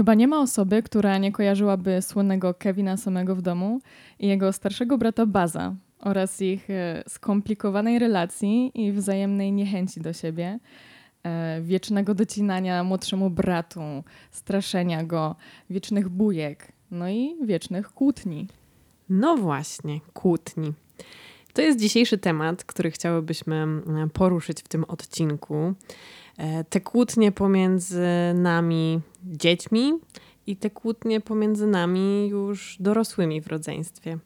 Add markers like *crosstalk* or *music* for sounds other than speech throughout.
Chyba nie ma osoby, która nie kojarzyłaby słynnego Kevina samego w domu i jego starszego brata Baza oraz ich e, skomplikowanej relacji i wzajemnej niechęci do siebie, e, wiecznego docinania młodszemu bratu, straszenia go, wiecznych bujek, no i wiecznych kłótni. No właśnie, kłótni. To jest dzisiejszy temat, który chciałybyśmy mm, poruszyć w tym odcinku. E, te kłótnie pomiędzy nami, dziećmi, i te kłótnie pomiędzy nami już dorosłymi w rodzeństwie.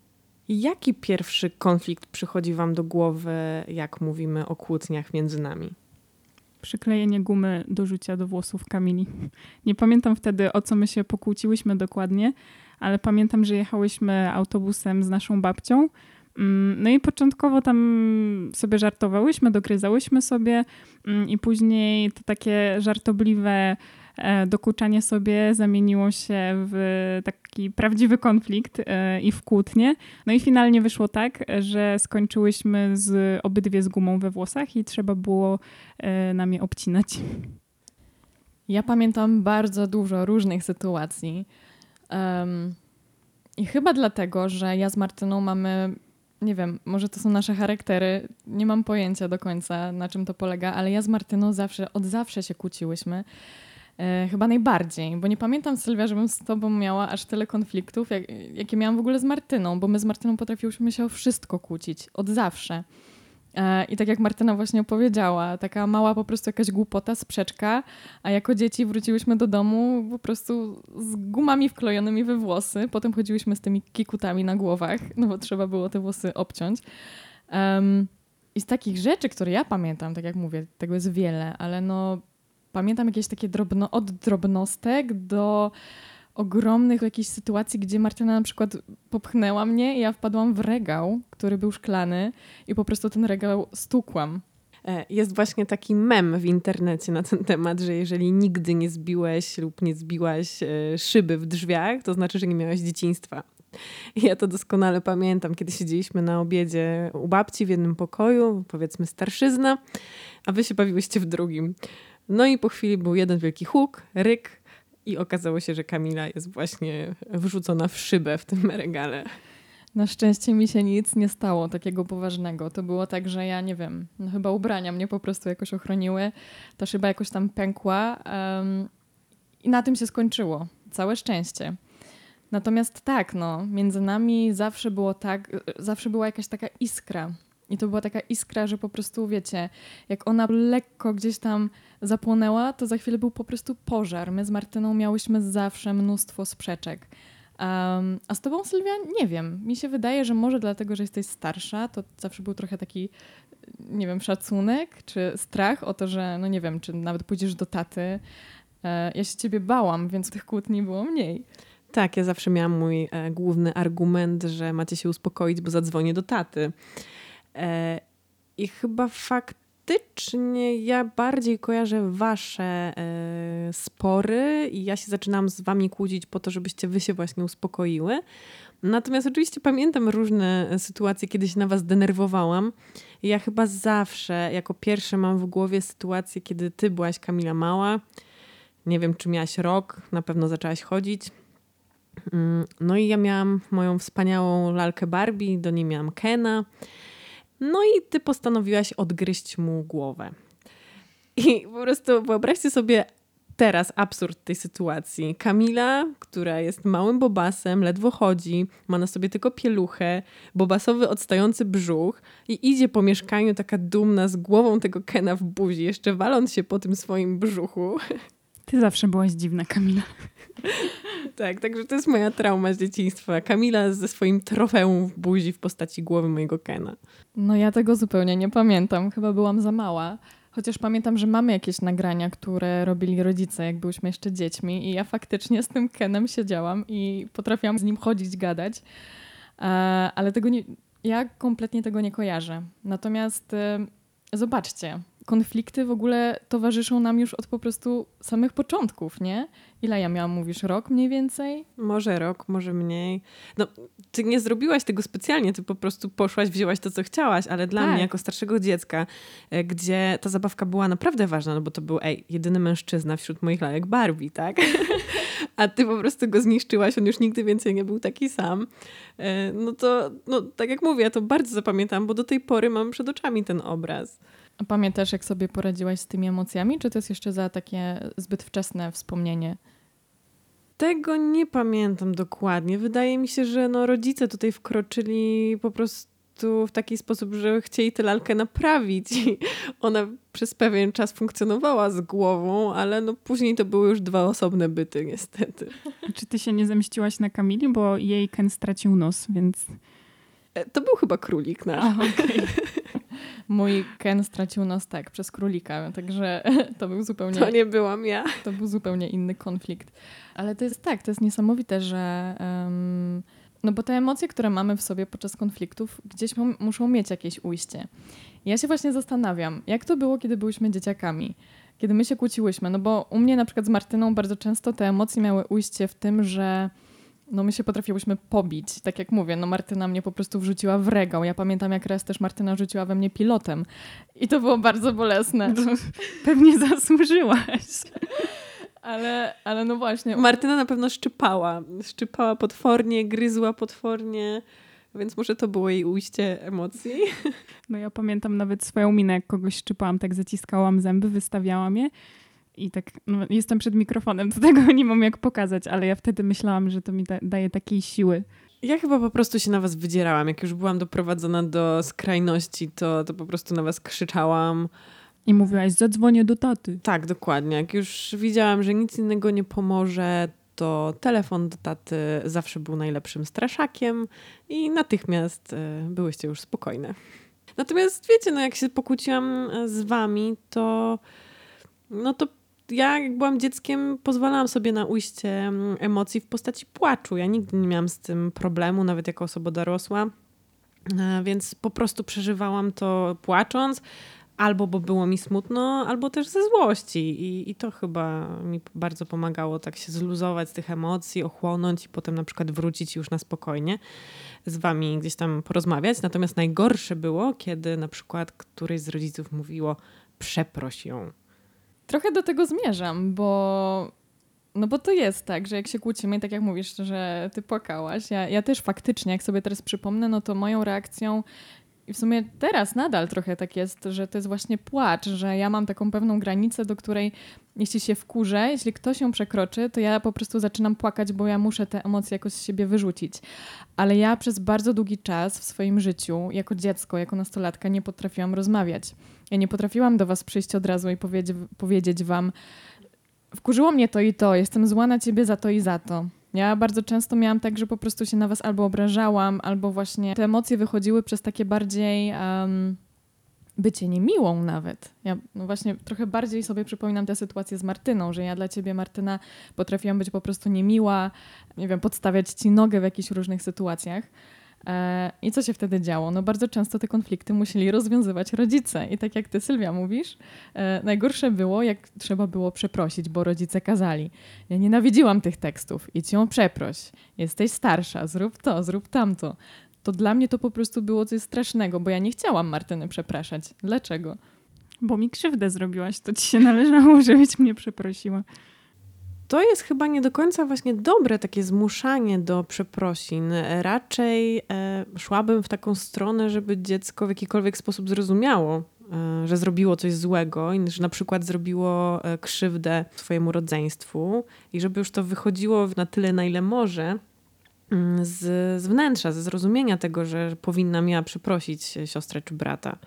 Jaki pierwszy konflikt przychodzi Wam do głowy, jak mówimy o kłótniach między nami? Przyklejenie gumy do rzucia do włosów Kamili. Nie pamiętam wtedy, o co my się pokłóciłyśmy dokładnie, ale pamiętam, że jechałyśmy autobusem z naszą babcią no i początkowo tam sobie żartowałyśmy, dogryzałyśmy sobie mm, i później to takie żartobliwe e, dokuczanie sobie zamieniło się w taki prawdziwy konflikt e, i w kłótnie. No i finalnie wyszło tak, że skończyłyśmy z obydwie z gumą we włosach i trzeba było e, nam je obcinać. Ja pamiętam bardzo dużo różnych sytuacji. Um, I chyba dlatego, że ja z Martyną mamy nie wiem, może to są nasze charaktery, nie mam pojęcia do końca, na czym to polega, ale ja z Martyną zawsze, od zawsze się kłóciłyśmy. E, chyba najbardziej, bo nie pamiętam, Sylwia, żebym z tobą miała aż tyle konfliktów, jak, jakie miałam w ogóle z Martyną, bo my z Martyną potrafiłyśmy się o wszystko kłócić, od zawsze. E, I tak jak Martyna właśnie opowiedziała, taka mała po prostu jakaś głupota, sprzeczka, a jako dzieci wróciłyśmy do domu po prostu z gumami wklejonymi we włosy. Potem chodziłyśmy z tymi kikutami na głowach, *laughs* no bo trzeba było te włosy obciąć. Um, I z takich rzeczy, które ja pamiętam, tak jak mówię, tego jest wiele, ale no pamiętam jakieś takie drobno, od drobnostek do ogromnych jakichś sytuacji, gdzie Martyna na przykład popchnęła mnie i ja wpadłam w regał, który był szklany i po prostu ten regał stukłam. E, jest właśnie taki mem w internecie na ten temat, że jeżeli nigdy nie zbiłeś lub nie zbiłaś e, szyby w drzwiach, to znaczy, że nie miałaś dzieciństwa. Ja to doskonale pamiętam, kiedy siedzieliśmy na obiedzie u babci w jednym pokoju, powiedzmy starszyzna, a wy się bawiłyście w drugim. No i po chwili był jeden wielki huk, ryk, i okazało się, że Kamila jest właśnie wrzucona w szybę w tym regale. Na szczęście mi się nic nie stało takiego poważnego. To było tak, że ja nie wiem, no chyba ubrania mnie po prostu jakoś ochroniły. Ta szyba jakoś tam pękła um, i na tym się skończyło. Całe szczęście. Natomiast tak, no, między nami zawsze było tak, zawsze była jakaś taka iskra. I to była taka iskra, że po prostu wiecie, jak ona lekko gdzieś tam zapłonęła, to za chwilę był po prostu pożar. My z Martyną miałyśmy zawsze mnóstwo sprzeczek. Um, a z tobą, Sylwia, nie wiem. Mi się wydaje, że może dlatego, że jesteś starsza, to zawsze był trochę taki, nie wiem, szacunek czy strach o to, że, no nie wiem, czy nawet pójdziesz do taty. E, ja się ciebie bałam, więc tych kłótni było mniej. Tak, ja zawsze miałam mój e, główny argument, że macie się uspokoić, bo zadzwonię do taty. E, I chyba faktycznie ja bardziej kojarzę wasze e, spory i ja się zaczynam z wami kłócić po to, żebyście wy się właśnie uspokoiły. Natomiast oczywiście pamiętam różne sytuacje, kiedy się na was denerwowałam. Ja chyba zawsze jako pierwsze mam w głowie sytuację, kiedy ty byłaś Kamila mała. Nie wiem, czy miałaś rok, na pewno zaczęłaś chodzić. Mm, no i ja miałam moją wspaniałą lalkę Barbie, do niej miałam Kena. No i ty postanowiłaś odgryźć mu głowę. I po prostu wyobraźcie sobie teraz absurd tej sytuacji. Kamila, która jest małym bobasem, ledwo chodzi, ma na sobie tylko pieluchę, bobasowy odstający brzuch i idzie po mieszkaniu taka dumna z głową tego Kena w buzi, jeszcze waląc się po tym swoim brzuchu. Ty zawsze byłaś dziwna, Kamila. *laughs* tak, także to jest moja trauma z dzieciństwa. Kamila ze swoim trofeum w buzi w postaci głowy mojego Kena. No ja tego zupełnie nie pamiętam. Chyba byłam za mała. Chociaż pamiętam, że mamy jakieś nagrania, które robili rodzice, jak byłyśmy jeszcze dziećmi i ja faktycznie z tym Kenem siedziałam i potrafiłam z nim chodzić, gadać. E, ale tego nie, ja kompletnie tego nie kojarzę. Natomiast e, zobaczcie, konflikty w ogóle towarzyszą nam już od po prostu samych początków, nie? Ile ja miałam, mówisz, rok mniej więcej? Może rok, może mniej. No, ty nie zrobiłaś tego specjalnie, ty po prostu poszłaś, wzięłaś to, co chciałaś, ale dla Tak. mnie, jako starszego dziecka, e, gdzie ta zabawka była naprawdę ważna, no bo to był, ej, jedyny mężczyzna wśród moich lalek Barbie, tak? *laughs* A ty po prostu go zniszczyłaś, on już nigdy więcej nie był taki sam. E, No to, no, tak jak mówię, ja to bardzo zapamiętam, bo do tej pory mam przed oczami ten obraz. A pamiętasz, jak sobie poradziłaś z tymi emocjami, czy to jest jeszcze za takie zbyt wczesne wspomnienie? Tego nie pamiętam dokładnie. Wydaje mi się, że no rodzice tutaj wkroczyli po prostu w taki sposób, że chcieli tę lalkę naprawić. I *laughs* ona przez pewien czas funkcjonowała z głową, ale no później to były już dwa osobne byty, niestety. Czy ty się nie zemściłaś na Kamili, bo jej Ken stracił nos, więc... E, To był chyba królik nasz. *laughs* Mój Ken stracił nos tak przez królika, także *laughs* to był zupełnie To nie byłam ja. to był zupełnie inny konflikt. Ale to jest tak, to jest niesamowite, że. em, no bo te emocje, które mamy w sobie podczas konfliktów, gdzieś mu- muszą mieć jakieś ujście. Ja się właśnie zastanawiam, jak to było, kiedy byłyśmy dzieciakami, kiedy my się kłóciłyśmy. No bo u mnie na przykład z Martyną bardzo często te emocje miały ujście w tym, że no my się potrafiłyśmy pobić. Tak jak mówię, no Martyna mnie po prostu wrzuciła w regał. Ja pamiętam, jak raz też Martyna rzuciła we mnie pilotem. I to było bardzo bolesne. *laughs* Pewnie zasłużyłaś. *laughs* Ale, ale no właśnie. Martyna na pewno szczypała. Szczypała potwornie, gryzła potwornie, więc może to było jej ujście emocji. *laughs* No ja pamiętam nawet swoją minę, jak kogoś szczypałam, tak zaciskałam zęby, wystawiałam je i tak, no, jestem przed mikrofonem, to *laughs* tego nie mam jak pokazać, ale ja wtedy myślałam, że to mi da, daje takiej siły. Ja chyba po prostu się na was wydzierałam. Jak już byłam doprowadzona do skrajności, to, to po prostu na was krzyczałam. I mówiłaś, zadzwonię do taty. Tak, dokładnie. Jak już widziałam, że nic innego nie pomoże, to telefon do taty zawsze był najlepszym straszakiem i natychmiast e, byłyście już spokojne. Natomiast wiecie, no jak się pokłóciłam e, z wami, to no to ja jak byłam dzieckiem pozwalałam sobie na ujście mm, emocji w postaci płaczu. Ja nigdy nie miałam z tym problemu, nawet jako osoba dorosła. E, Więc po prostu przeżywałam to płacząc, albo bo było mi smutno, albo też ze złości. I, I to chyba mi bardzo pomagało tak się zluzować z tych emocji, ochłonąć i potem na przykład wrócić już na spokojnie z wami gdzieś tam porozmawiać. Natomiast najgorsze było, kiedy na przykład któryś z rodziców mówiło przeproś ją. Trochę do tego zmierzam, bo no bo to jest tak, że jak się kłócimy, tak jak mówisz, że ty płakałaś, ja, ja też faktycznie, jak sobie teraz przypomnę, no to moją reakcją i w sumie teraz nadal trochę tak jest, że to jest właśnie płacz, że ja mam taką pewną granicę, do której jeśli się wkurzę, jeśli ktoś ją przekroczy, to ja po prostu zaczynam płakać, bo ja muszę te emocje jakoś z siebie wyrzucić. Ale ja przez bardzo długi czas w swoim życiu, jako dziecko, jako nastolatka, nie potrafiłam rozmawiać. Ja nie potrafiłam do was przyjść od razu i powiedzieć, powiedzieć wam, wkurzyło mnie to i to, jestem zła na ciebie za to i za to. Ja bardzo często miałam tak, że po prostu się na was albo obrażałam, albo właśnie te emocje wychodziły przez takie bardziej um, bycie niemiłą nawet. Ja no właśnie trochę bardziej sobie przypominam tę sytuację z Martyną, że ja dla ciebie, Martyna, potrafiłam być po prostu niemiła, nie wiem, podstawiać ci nogę w jakichś różnych sytuacjach. E, I co się wtedy działo? No bardzo często te konflikty musieli rozwiązywać rodzice. I tak jak ty, Sylwia, mówisz, e, najgorsze było, jak trzeba było przeprosić, bo rodzice kazali. Ja nienawidziłam tych tekstów. Idź ją przeproś. Jesteś starsza, zrób to, zrób tamto. To dla mnie to po prostu było coś strasznego, bo ja nie chciałam Martyny przepraszać. Dlaczego? Bo mi krzywdę zrobiłaś, to ci się należało, *laughs* żebyś mnie przeprosiła. To jest chyba nie do końca właśnie dobre takie zmuszanie do przeprosin. Raczej e, szłabym w taką stronę, żeby dziecko w jakikolwiek sposób zrozumiało, e, że zrobiło coś złego że na przykład zrobiło e, krzywdę swojemu rodzeństwu i żeby już to wychodziło na tyle, na ile może mm, z, z wnętrza, ze zrozumienia tego, że powinna miała przeprosić siostrę czy brata.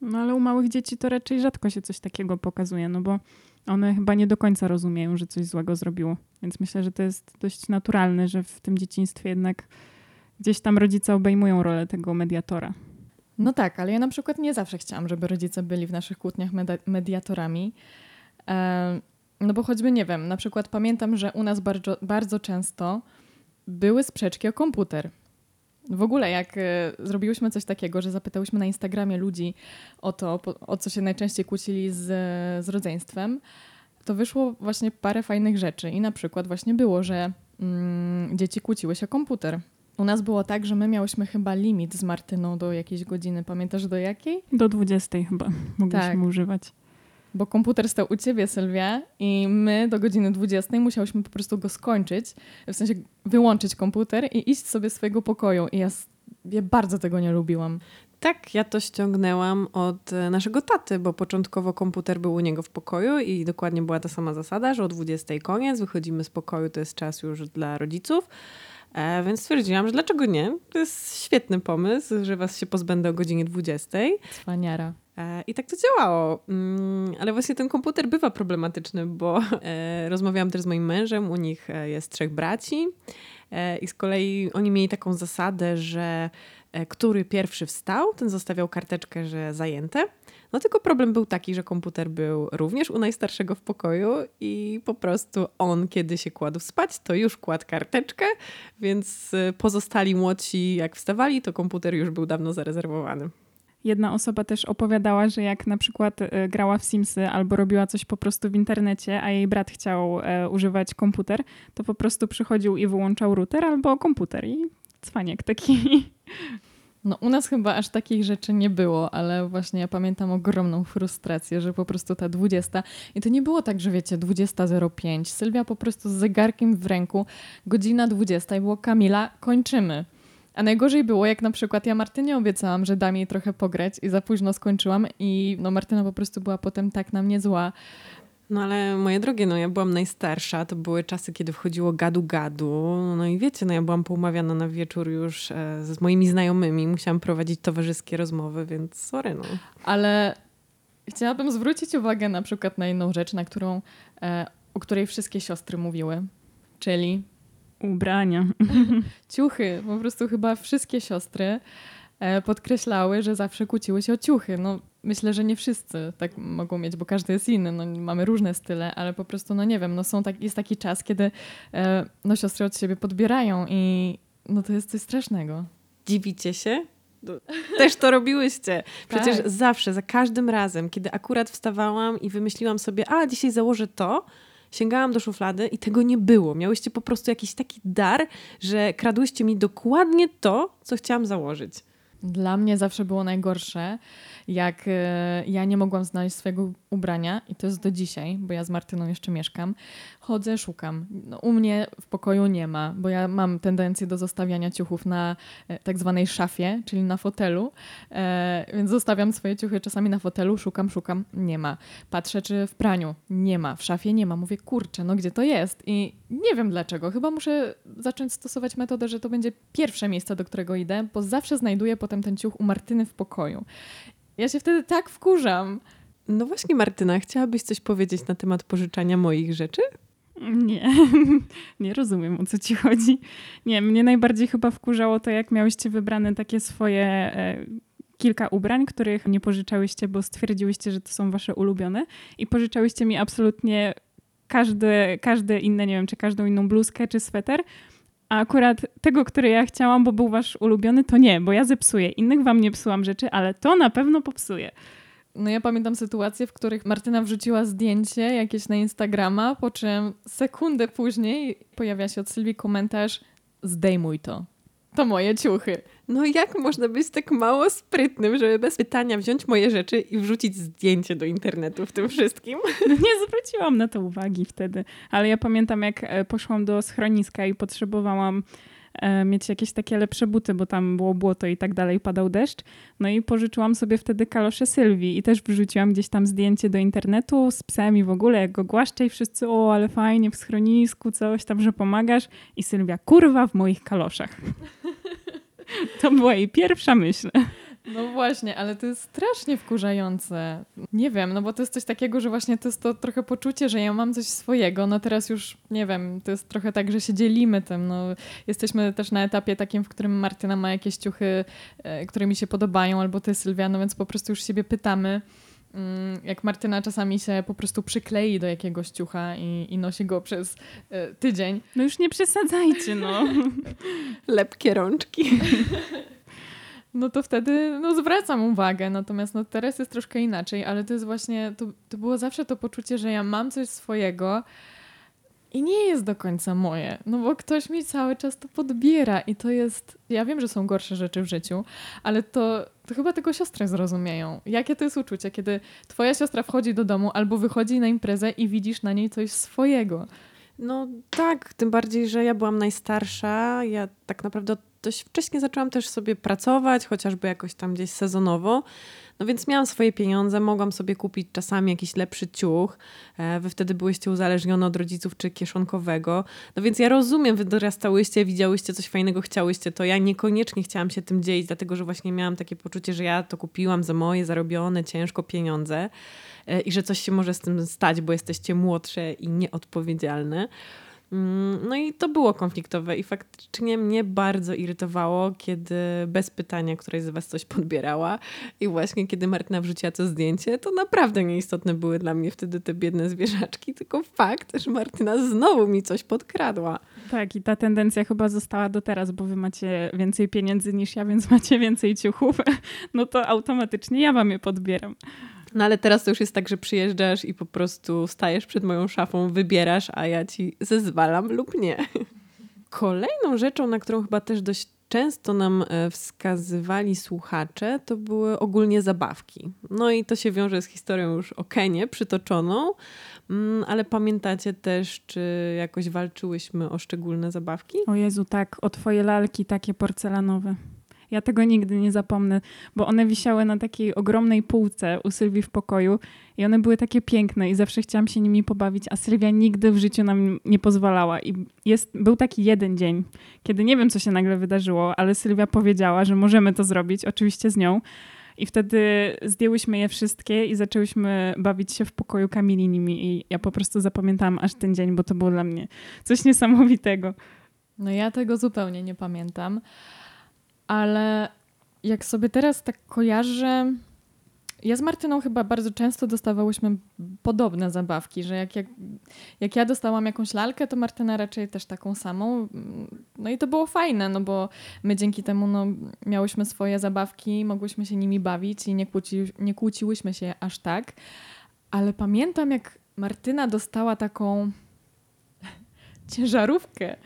No ale u małych dzieci to raczej rzadko się coś takiego pokazuje, no bo one chyba nie do końca rozumieją, że coś złego zrobiło. Więc myślę, że to jest dość naturalne, że w tym dzieciństwie jednak gdzieś tam rodzice obejmują rolę tego mediatora. No tak, ale ja na przykład nie zawsze chciałam, żeby rodzice byli w naszych kłótniach meda- mediatorami. No bo choćby, nie wiem, na przykład pamiętam, że u nas bardzo, bardzo często były sprzeczki o komputer. W ogóle jak e, zrobiłyśmy coś takiego, że zapytałyśmy na Instagramie ludzi o to, o co się najczęściej kłócili z, z rodzeństwem, to wyszło właśnie parę fajnych rzeczy. I na przykład właśnie było, że mm, dzieci kłóciły się o komputer. U nas było tak, że my miałyśmy chyba limit z Martyną do jakiejś godziny. Pamiętasz do jakiej? Do 20 chyba mogliśmy Tak. używać. Bo komputer stał u ciebie, Sylwia, i my do godziny 20 musiałyśmy po prostu go skończyć, w sensie wyłączyć komputer i iść sobie swojego pokoju. I ja, ja bardzo tego nie lubiłam. Tak, ja to ściągnęłam od e, naszego taty, bo początkowo komputer był u niego w pokoju i dokładnie była ta sama zasada, że o 20 koniec, wychodzimy z pokoju, to jest czas już dla rodziców. E, więc stwierdziłam, że dlaczego nie? To jest świetny pomysł, że was się pozbędę o godzinie 20. Cwaniara. E, I tak to działało. Mm, Ale właśnie ten komputer bywa problematyczny, bo e, rozmawiałam też z moim mężem, u nich e, jest trzech braci i z kolei oni mieli taką zasadę, że który pierwszy wstał, ten zostawiał karteczkę, że zajęte. No tylko problem był taki, że komputer był również u najstarszego w pokoju i po prostu on, kiedy się kładł spać, to już kładł karteczkę, więc pozostali młodsi, jak wstawali, to komputer już był dawno zarezerwowany. Jedna osoba też opowiadała, że jak na przykład e, grała w Simsy albo robiła coś po prostu w internecie, a jej brat chciał e, używać komputer, to po prostu przychodził i wyłączał router albo komputer i cwaniek taki. No u nas chyba aż takich rzeczy nie było, ale właśnie ja pamiętam ogromną frustrację, że po prostu ta 20 i to nie było tak, że wiecie, 20.05. Sylwia po prostu z zegarkiem w ręku, godzina 20 i było Kamila, kończymy. A najgorzej było, jak na przykład ja Martynie obiecałam, że dam jej trochę pograć i za późno skończyłam i no Martyna po prostu była potem tak na mnie zła. No ale moje drogie, no ja byłam najstarsza, to były czasy, kiedy wchodziło gadu-gadu, no i wiecie, no ja byłam poumawiana na wieczór już e, z moimi znajomymi, musiałam prowadzić towarzyskie rozmowy, więc sorry no. Ale chciałabym zwrócić uwagę na przykład na jedną rzecz, na którą, e, o której wszystkie siostry mówiły, czyli Ubrania. *laughs* ciuchy. Po prostu chyba wszystkie siostry e, podkreślały, że zawsze kłóciły się o ciuchy. No, myślę, że nie wszyscy tak mogą mieć, bo każdy jest inny. No, mamy różne style, ale po prostu, no nie wiem, no są tak, jest taki czas, kiedy e, no, siostry od siebie podbierają i no to jest coś strasznego. Dziwicie się? Też to robiłyście. Przecież Tak. zawsze, za każdym razem, kiedy akurat wstawałam i wymyśliłam sobie, a dzisiaj założę to, sięgałam do szuflady i tego nie było. Miałyście po prostu jakiś taki dar, że kradłyście mi dokładnie to, co chciałam założyć. Dla mnie zawsze było najgorsze, jak e, ja nie mogłam znaleźć swojego ubrania i to jest do dzisiaj, bo ja z Martyną jeszcze mieszkam. Chodzę, szukam. No, u mnie w pokoju nie ma, bo ja mam tendencję do zostawiania ciuchów na e, tak zwanej szafie, czyli na fotelu, e, więc zostawiam swoje ciuchy czasami na fotelu, szukam, szukam, nie ma. Patrzę, czy w praniu, nie ma, w szafie nie ma. Mówię, kurczę, no gdzie to jest? I nie wiem dlaczego. Chyba muszę zacząć stosować metodę, że to będzie pierwsze miejsce, do którego idę, bo zawsze znajduję potem ten ciuch u Martyny w pokoju. Ja się wtedy tak wkurzam. No właśnie, Martyna, chciałabyś coś powiedzieć na temat pożyczania moich rzeczy? Nie, *laughs* nie rozumiem o co ci chodzi. Nie, mnie najbardziej chyba wkurzało to, jak miałyście wybrane takie swoje e, kilka ubrań, których nie pożyczałyście, bo stwierdziłyście, że to są wasze ulubione i pożyczałyście mi absolutnie każde, każde inne, nie wiem, czy każdą inną bluzkę czy sweter. A akurat tego, który ja chciałam, bo był wasz ulubiony, to nie, bo ja zepsuję. Innych wam nie psułam rzeczy, ale to na pewno popsuję. No ja pamiętam sytuacje, w których Martyna wrzuciła zdjęcie jakieś na Instagrama, po czym sekundę później pojawia się od Sylwii komentarz zdejmuj to. To moje ciuchy. No jak można być tak mało sprytnym, żeby bez pytania wziąć moje rzeczy i wrzucić zdjęcie do internetu w tym wszystkim? No nie zwróciłam na to uwagi wtedy, ale ja pamiętam, jak e, poszłam do schroniska i potrzebowałam mieć jakieś takie lepsze buty, bo tam było błoto i tak dalej, padał deszcz. No i pożyczyłam sobie wtedy kalosze Sylwii i też wrzuciłam gdzieś tam zdjęcie do internetu z psem i w ogóle, jak go głaszczę i wszyscy, o, ale fajnie w schronisku, coś tam, że pomagasz. I Sylwia, kurwa, w moich kaloszach. *laughs* To była jej pierwsza myśl. No właśnie, ale to jest strasznie wkurzające. Nie wiem, no bo to jest coś takiego, że właśnie to jest to trochę poczucie, że ja mam coś swojego. No teraz już, nie wiem, to jest trochę tak, że się dzielimy tym. No, jesteśmy też na etapie takim, w którym Martyna ma jakieś ciuchy, e, które mi się podobają, albo ty, Sylwia, no więc po prostu już siebie pytamy. mm, jak Martyna czasami się po prostu przyklei do jakiegoś ciucha i, i nosi go przez y, tydzień. No już nie przesadzajcie, no. *laughs* Lepkie rączki. *laughs* no to wtedy no, zwracam uwagę. Natomiast no, teraz jest troszkę inaczej, ale to jest właśnie, to, to było zawsze to poczucie, że ja mam coś swojego i nie jest do końca moje, no bo ktoś mi cały czas to podbiera i to jest, ja wiem, że są gorsze rzeczy w życiu, ale to, to chyba tylko siostry zrozumieją. Jakie to jest uczucie, kiedy twoja siostra wchodzi do domu albo wychodzi na imprezę i widzisz na niej coś swojego. No tak, tym bardziej, że ja byłam najstarsza. Ja tak naprawdę dość wcześnie zaczęłam też sobie pracować, chociażby jakoś tam gdzieś sezonowo. No więc miałam swoje pieniądze, mogłam sobie kupić czasami jakiś lepszy ciuch. E, wy wtedy byłyście uzależnione od rodziców czy kieszonkowego. No więc ja rozumiem, wy dorastałyście, widziałyście coś fajnego, chciałyście to. Ja niekoniecznie chciałam się tym dzielić, dlatego że właśnie miałam takie poczucie, że ja to kupiłam za moje zarobione ciężko pieniądze e, i że coś się może z tym stać, bo jesteście młodsze i nieodpowiedzialne. Mm, no i to było konfliktowe i faktycznie mnie bardzo irytowało, kiedy bez pytania któraś z was coś podbierała i właśnie kiedy Martyna wrzuciła to zdjęcie, to naprawdę nieistotne były dla mnie wtedy te biedne zwierzaczki, tylko fakt, że Martyna znowu mi coś podkradła. Tak i ta tendencja chyba została do teraz, bo wy macie więcej pieniędzy niż ja, więc macie więcej ciuchów, *laughs* no to automatycznie ja wam je podbieram. No ale teraz to już jest tak, że przyjeżdżasz i po prostu stajesz przed moją szafą, wybierasz, a ja ci zezwalam lub nie. Kolejną rzeczą, na którą chyba też dość często nam e, wskazywali słuchacze, to były ogólnie zabawki. No i to się wiąże z historią już o Kenie przytoczoną, mm, ale pamiętacie też, czy jakoś walczyłyśmy o szczególne zabawki? O Jezu, tak, o twoje lalki takie porcelanowe. Ja tego nigdy nie zapomnę, bo one wisiały na takiej ogromnej półce u Sylwii w pokoju i one były takie piękne i zawsze chciałam się nimi pobawić, a Sylwia nigdy w życiu nam nie pozwalała. I jest, był taki jeden dzień, kiedy nie wiem, co się nagle wydarzyło, ale Sylwia powiedziała, że możemy to zrobić, oczywiście z nią. I wtedy zdjęłyśmy je wszystkie i zaczęłyśmy bawić się w pokoju Kamili nimi. I ja po prostu zapamiętałam aż ten dzień, bo to było dla mnie coś niesamowitego. No ja tego zupełnie nie pamiętam ale jak sobie teraz tak kojarzę, ja z Martyną chyba bardzo często dostawałyśmy podobne zabawki, że jak, jak, jak ja dostałam jakąś lalkę, to Martyna raczej też taką samą. No i to było fajne, no bo my dzięki temu no, miałyśmy swoje zabawki, mogłyśmy się nimi bawić i nie, kłóci, nie kłóciłyśmy się aż tak. Ale pamiętam, jak Martyna dostała taką ciężarówkę.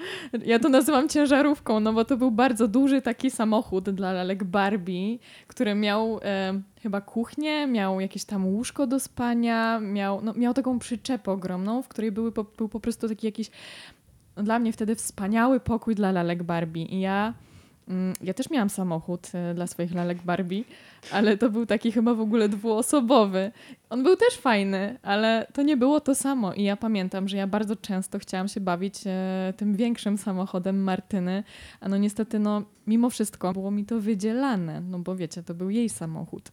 Ja to nazywam ciężarówką, no bo to był bardzo duży taki samochód dla lalek Barbie, który miał e, chyba kuchnię, miał jakieś tam łóżko do spania, miał, no, miał taką przyczepę ogromną, w której były po, był po prostu taki jakiś dla mnie wtedy wspaniały pokój dla lalek Barbie. I ja ja też miałam samochód e, dla swoich lalek Barbie, ale to był taki chyba w ogóle dwuosobowy. On był też fajny, ale to nie było to samo. I ja pamiętam, że ja bardzo często chciałam się bawić e, tym większym samochodem Martyny, a no niestety, no mimo wszystko było mi to wydzielane, no bo wiecie, to był jej samochód.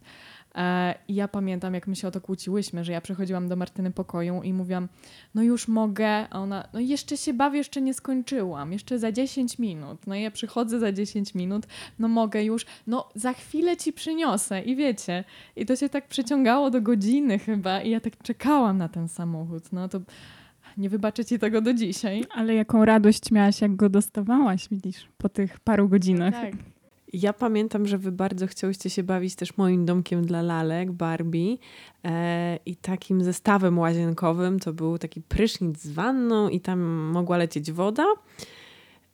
E, I ja pamiętam, jak my się o to kłóciłyśmy, że ja przychodziłam do Martyny pokoju i mówiłam, no już mogę, a ona, no jeszcze się bawię, jeszcze nie skończyłam, jeszcze za 10 minut. No i ja przychodzę za 10 minut, no mogę już, no za chwilę ci przyniosę i wiecie. I to się tak przeciągało do godziny chyba i ja tak czekałam na ten samochód. No to nie wybaczę ci tego do dzisiaj. Ale jaką radość miałaś, jak go dostawałaś, widzisz, po tych paru godzinach. Tak. Ja pamiętam, że wy bardzo chciałyście się bawić też moim domkiem dla lalek, Barbie e, i takim zestawem łazienkowym to był taki prysznic z wanną i tam mogła lecieć woda.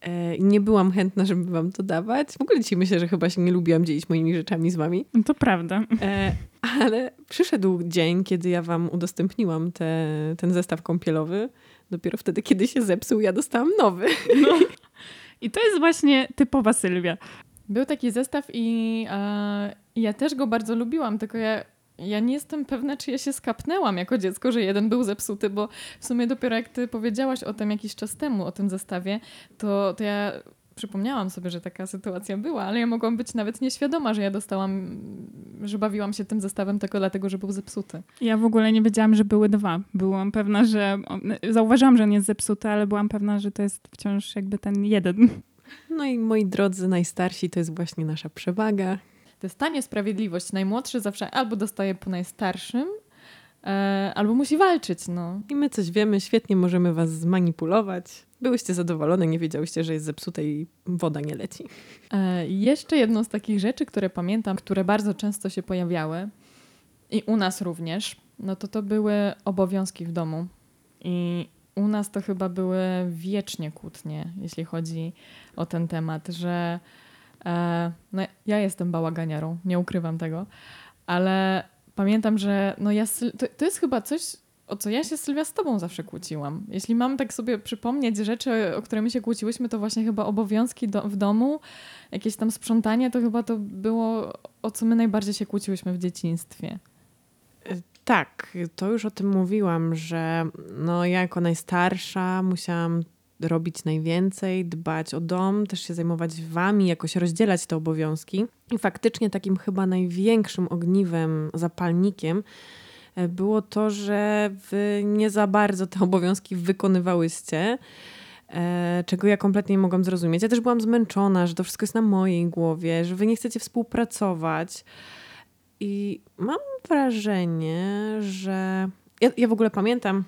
E, nie byłam chętna, żeby wam to dawać. W ogóle dzisiaj myślę, że chyba się nie lubiłam dzielić moimi rzeczami z wami. To prawda. E, ale przyszedł dzień, kiedy ja wam udostępniłam te, ten zestaw kąpielowy. Dopiero wtedy, kiedy się zepsuł, ja dostałam nowy. No. I to jest właśnie typowa Sylwia. Był taki zestaw i e, ja też go bardzo lubiłam, tylko ja, ja nie jestem pewna, czy ja się skapnęłam jako dziecko, że jeden był zepsuty, bo w sumie dopiero jak ty powiedziałaś o tym jakiś czas temu, o tym zestawie, to, to ja przypomniałam sobie, że taka sytuacja była, ale ja mogłam być nawet nieświadoma, że ja dostałam, że bawiłam się tym zestawem tylko dlatego, że był zepsuty. Ja w ogóle nie wiedziałam, że były dwa. Byłam pewna, że. Zauważyłam, że on jest zepsuty, ale byłam pewna, że to jest wciąż jakby ten jeden. No i moi drodzy, najstarsi to jest właśnie nasza przewaga. Ta niesprawiedliwość. Najmłodszy zawsze albo dostaje po najstarszym, e, albo musi walczyć, no. I my coś wiemy, świetnie możemy was zmanipulować. Byłyście zadowolone, nie wiedziałyście, że jest zepsute i woda nie leci. E, jeszcze jedną z takich rzeczy, które pamiętam, które bardzo często się pojawiały i u nas również, no to to były obowiązki w domu. I u nas to chyba były wiecznie kłótnie, jeśli chodzi o ten temat, że e, no, ja jestem bałaganiarą, nie ukrywam tego, ale pamiętam, że no ja, to, to jest chyba coś, o co ja się Sylwia z tobą zawsze kłóciłam. Jeśli mam tak sobie przypomnieć rzeczy, o które my się kłóciłyśmy, to właśnie chyba obowiązki do, w domu, jakieś tam sprzątanie, to chyba to było, o co my najbardziej się kłóciłyśmy w dzieciństwie. Tak, to już o tym mówiłam, że no ja jako najstarsza musiałam robić najwięcej, dbać o dom, też się zajmować wami, jakoś rozdzielać te obowiązki. I faktycznie takim chyba największym ogniwem, zapalnikiem e, było to, że wy nie za bardzo te *laughs* obowiązki wykonywałyście, e, czego ja kompletnie nie mogłam zrozumieć. Ja też byłam zmęczona, że to wszystko jest na mojej głowie, że wy nie chcecie współpracować. I mam wrażenie, że. Ja, ja w ogóle pamiętam,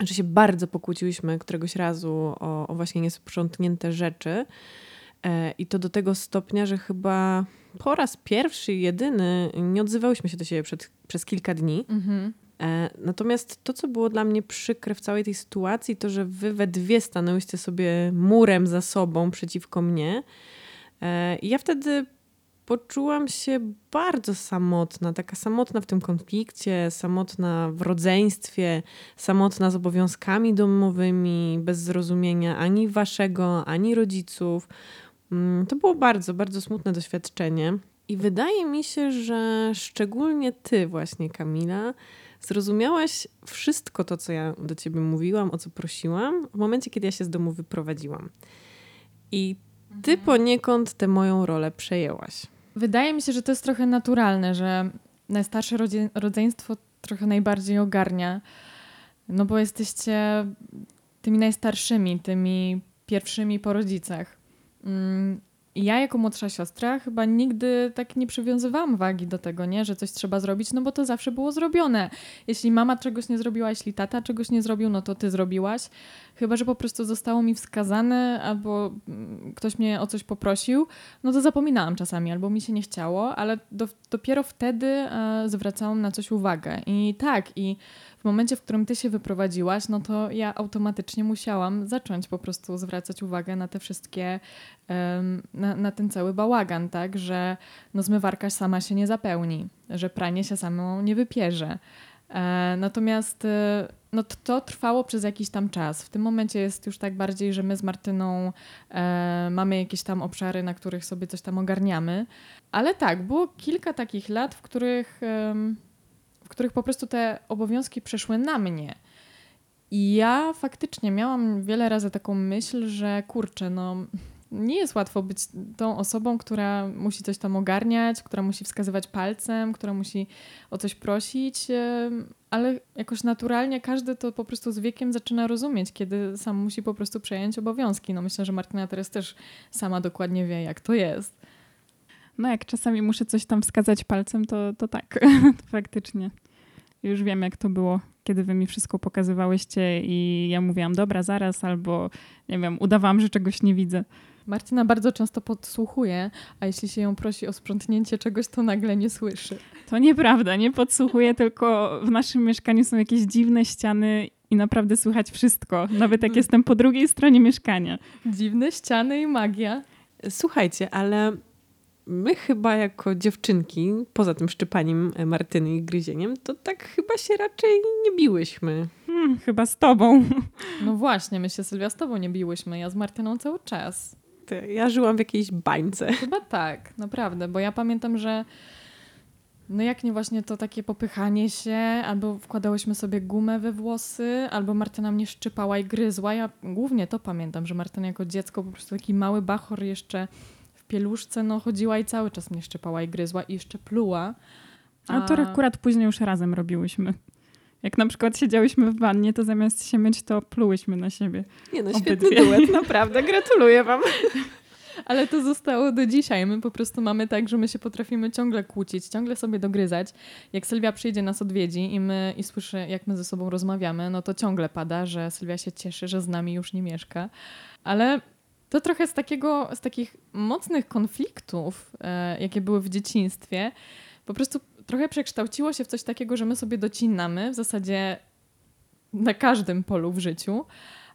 że się bardzo pokłóciłyśmy któregoś razu o, o właśnie niesprzątnięte rzeczy. E, I to do tego stopnia, że chyba po raz pierwszy i jedyny nie odzywałyśmy się do siebie przed, przez kilka dni. Mhm. E, natomiast to, co było dla mnie przykre w całej tej sytuacji, to, że wy we dwie stanęłyście sobie murem za sobą przeciwko mnie. E, I ja wtedy poczułam się bardzo samotna, taka samotna w tym konflikcie, samotna w rodzeństwie, samotna z obowiązkami domowymi, bez zrozumienia ani waszego, ani rodziców. Mm, to było bardzo, bardzo smutne doświadczenie. I wydaje mi się, że szczególnie ty, właśnie, Kamila, zrozumiałaś wszystko to, co ja do ciebie mówiłam, o co prosiłam, w momencie, kiedy ja się z domu wyprowadziłam. I ty mhm. poniekąd tę moją rolę przejęłaś. Wydaje mi się, że to jest trochę naturalne, że najstarsze rodzeństwo trochę najbardziej ogarnia. No bo jesteście tymi najstarszymi, tymi pierwszymi po rodzicach. Ja jako młodsza siostra chyba nigdy tak nie przywiązywałam wagi do tego, nie? że coś trzeba zrobić, no bo to zawsze było zrobione. Jeśli mama czegoś nie zrobiła, jeśli tata czegoś nie zrobił, no to ty zrobiłaś. Chyba, że po prostu zostało mi wskazane albo mm, ktoś mnie o coś poprosił, no to zapominałam czasami albo mi się nie chciało, ale do, dopiero wtedy e, zwracałam na coś uwagę. I tak, i momencie, w którym ty się wyprowadziłaś, no to ja automatycznie musiałam zacząć po prostu zwracać uwagę na te wszystkie, na, na ten cały bałagan, tak, że no zmywarka sama się nie zapełni, że pranie się samo nie wypierze. E, natomiast e, no to, trwało przez jakiś tam czas. W tym momencie jest już tak bardziej, że my z Martyną e, mamy jakieś tam obszary, na których sobie coś tam ogarniamy. Ale tak, było kilka takich lat, w których w których po prostu te obowiązki przeszły na mnie. I ja faktycznie miałam wiele razy taką myśl, że kurczę, no nie jest łatwo być tą osobą, która musi coś tam ogarniać, która musi wskazywać palcem, która musi o coś prosić, ale jakoś naturalnie każdy to po prostu z wiekiem zaczyna rozumieć, kiedy sam musi po prostu przejąć obowiązki. No myślę, że Martyna teraz też sama dokładnie wie, jak to jest. No jak czasami muszę coś tam wskazać palcem, to, to tak, *laughs* faktycznie. Już wiem, jak to było, kiedy wy mi wszystko pokazywałyście i ja mówiłam, dobra, zaraz, albo nie wiem, udawałam, że czegoś nie widzę. Marcina bardzo często podsłuchuje, a jeśli się ją prosi o sprzątnięcie czegoś, to nagle nie słyszy. To nieprawda, nie podsłuchuję, tylko w naszym mieszkaniu są jakieś dziwne ściany i naprawdę słychać wszystko, nawet jak jestem po drugiej stronie mieszkania. Dziwne ściany i magia. Słuchajcie, ale my chyba jako dziewczynki, poza tym szczypaniem Martyny i gryzieniem, to tak chyba się raczej nie biłyśmy. Hmm, chyba z tobą. *laughs* No właśnie, my się Sylwia z tobą nie biłyśmy, ja z Martyną cały czas. Ty, ja żyłam w jakiejś bańce. Chyba tak, naprawdę, bo ja pamiętam, że no jak nie właśnie to takie popychanie się, albo wkładałyśmy sobie gumę we włosy, albo Martyna mnie szczypała i gryzła. Ja głównie to pamiętam, że Martyna jako dziecko po prostu taki mały bachor jeszcze pieluszce no, chodziła i cały czas mnie szczepała i gryzła i jeszcze pluła. A, A to akurat później już razem robiłyśmy. Jak na przykład siedziałyśmy w wannie, to zamiast się myć, to plułyśmy na siebie. Nie no, świetny duet, naprawdę. Gratuluję wam. *laughs* Ale to zostało do dzisiaj. My po prostu mamy tak, że my się potrafimy ciągle kłócić, ciągle sobie dogryzać. Jak Sylwia przyjdzie nas odwiedzi i my i słyszy, jak my ze sobą rozmawiamy, no to ciągle pada, że Sylwia się cieszy, że z nami już nie mieszka. Ale to trochę z, takiego, z takich mocnych konfliktów, e, jakie były w dzieciństwie, po prostu trochę przekształciło się w coś takiego, że my sobie docinamy w zasadzie na każdym polu w życiu,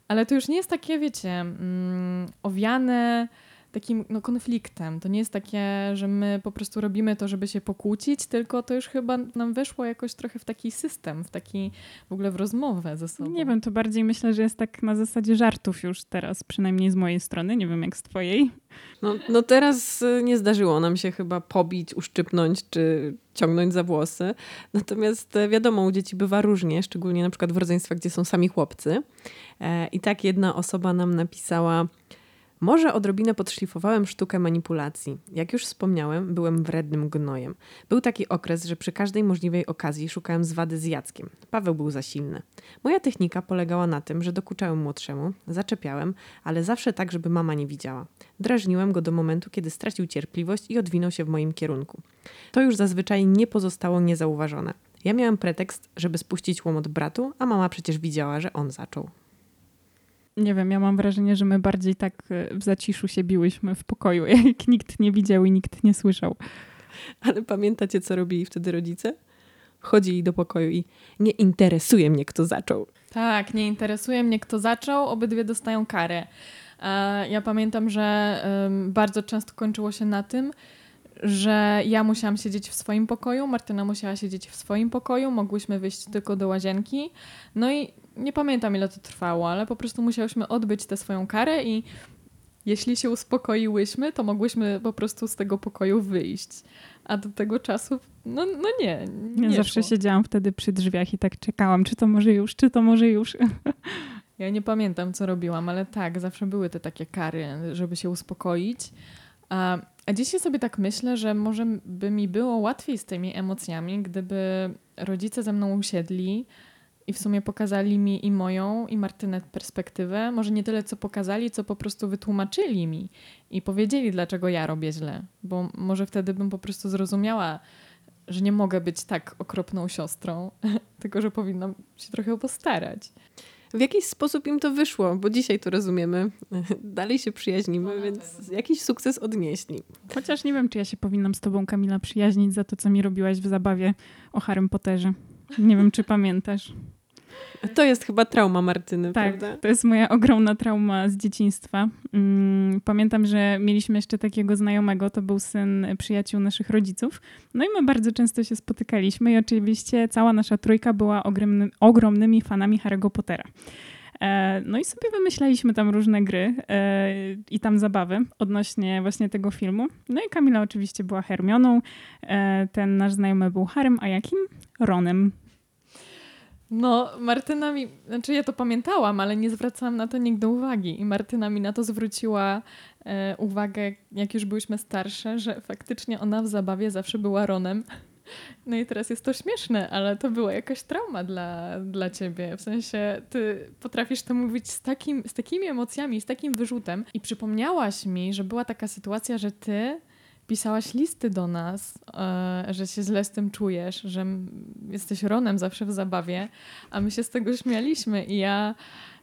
ale to już nie jest takie, wiecie, mm, owiane takim no, konfliktem. To nie jest takie, że my po prostu robimy to, żeby się pokłócić, tylko to już chyba nam weszło jakoś trochę w taki system, w taki w ogóle w rozmowę ze sobą. Nie wiem, to bardziej myślę, że jest tak na zasadzie żartów już teraz, przynajmniej z mojej strony. Nie wiem, jak z twojej. No, no teraz y, nie zdarzyło nam się chyba pobić, uszczypnąć czy ciągnąć za włosy. Natomiast e, wiadomo, u dzieci bywa różnie, szczególnie na przykład w rodzeństwach, gdzie są sami chłopcy. E, I tak jedna osoba nam napisała może odrobinę podszlifowałem sztukę manipulacji. Jak już wspomniałem, byłem wrednym gnojem. Był taki okres, że przy każdej możliwej okazji szukałem zwady z Jackiem. Paweł był za silny. Moja technika polegała na tym, że dokuczałem młodszemu, zaczepiałem, ale zawsze tak, żeby mama nie widziała. Drażniłem go do momentu, kiedy stracił cierpliwość i odwinął się w moim kierunku. To już zazwyczaj nie pozostało niezauważone. Ja miałem pretekst, żeby spuścić łomot bratu, a mama przecież widziała, że on zaczął. Nie wiem, ja mam wrażenie, że my bardziej tak e, w zaciszu się biłyśmy w pokoju, *laughs* jak nikt nie widział i nikt nie słyszał. Ale pamiętacie, co robili wtedy rodzice? Chodzili do pokoju i nie interesuje mnie, kto zaczął. Tak, nie interesuje mnie, kto zaczął, obydwie dostają karę. Ja pamiętam, że bardzo często kończyło się na tym, że ja musiałam siedzieć w swoim pokoju, Martyna musiała siedzieć w swoim pokoju, mogłyśmy wyjść tylko do łazienki. No i nie pamiętam ile to trwało, ale po prostu musiałyśmy odbyć tę swoją karę i jeśli się uspokoiłyśmy, to mogłyśmy po prostu z tego pokoju wyjść. A do tego czasu, no, no nie. nie ja zawsze siedziałam wtedy przy drzwiach i tak czekałam, czy to może już, czy to może już. *laughs* Ja nie pamiętam, co robiłam, ale tak, zawsze były te takie kary, żeby się uspokoić. A, a dzisiaj sobie tak myślę, że może by mi było łatwiej z tymi emocjami, gdyby rodzice ze mną usiedli, i w sumie pokazali mi i moją, i Martynę perspektywę. Może nie tyle, co pokazali, co po prostu wytłumaczyli mi i powiedzieli, dlaczego ja robię źle. Bo może wtedy bym po prostu zrozumiała, że nie mogę być tak okropną siostrą, *laughs* tylko że powinnam się trochę postarać. W jakiś sposób im to wyszło, bo dzisiaj to rozumiemy. *laughs* Dalej się przyjaźnimy, no, więc jakiś sukces odnieśli. Chociaż nie wiem, czy ja się powinnam z tobą, Kamila, przyjaźnić za to, co mi robiłaś w zabawie o Harrym Potterze. Nie wiem, czy pamiętasz. To jest chyba trauma Martyny, tak, prawda? to jest moja ogromna trauma z dzieciństwa. Mm, pamiętam, że mieliśmy jeszcze takiego znajomego, to był syn przyjaciół naszych rodziców. No i my bardzo często się spotykaliśmy i oczywiście cała nasza trójka była ogromny, ogromnymi fanami Harry'ego Pottera. E, no i sobie wymyślaliśmy tam różne gry e, i tam zabawy odnośnie właśnie tego filmu. No i Kamila oczywiście była Hermioną, e, ten nasz znajomy był Harem, a jakim? Ronem. No, Martyna mi, znaczy ja to pamiętałam, ale nie zwracałam na to nigdy uwagi. I Martyna mi na to zwróciła e, uwagę, jak już byłyśmy starsze, że faktycznie ona w zabawie zawsze była Ronem. *laughs* No i teraz jest to śmieszne, ale to była jakaś trauma dla, dla ciebie. W sensie ty potrafisz to mówić z, takim, z takimi emocjami, z takim wyrzutem. I przypomniałaś mi, że była taka sytuacja, że ty pisałaś listy do nas, e, że się źle z tym czujesz, że jesteś Ronem zawsze w zabawie, a my się z tego śmialiśmy. I ja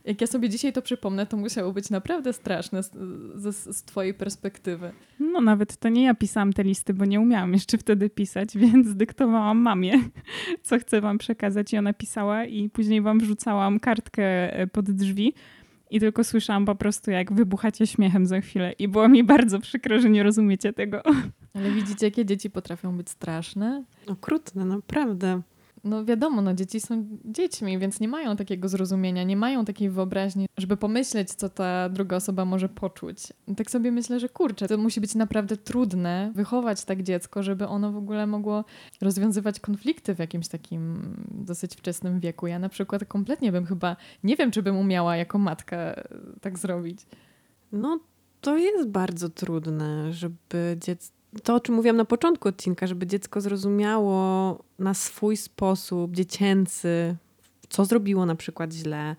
jak ja sobie dzisiaj to przypomnę, to musiało być naprawdę straszne z, z, z, twojej perspektywy. No nawet to nie ja pisałam te listy, bo nie umiałam jeszcze wtedy pisać, *laughs* więc dyktowałam mamie, co chcę wam przekazać. I ona pisała i później wam wrzucałam kartkę e, pod drzwi, i tylko słyszałam po prostu, jak wybuchacie śmiechem za chwilę. I było mi bardzo przykro, że nie rozumiecie tego. Ale widzicie, jakie dzieci potrafią być straszne? Okrutne, naprawdę no wiadomo, no dzieci są dziećmi, więc nie mają takiego zrozumienia, nie mają takiej wyobraźni, żeby pomyśleć, co ta druga osoba może poczuć. Tak sobie myślę, że kurczę, to musi być naprawdę trudne wychować tak dziecko, żeby ono w ogóle mogło rozwiązywać konflikty w jakimś takim dosyć wczesnym wieku. Ja na przykład kompletnie bym chyba, nie wiem, czy bym umiała jako matka tak zrobić. No, to jest bardzo trudne, żeby dziecko to, o czym mówiłam na początku odcinka, żeby dziecko zrozumiało na swój sposób dziecięcy, co zrobiło na przykład źle,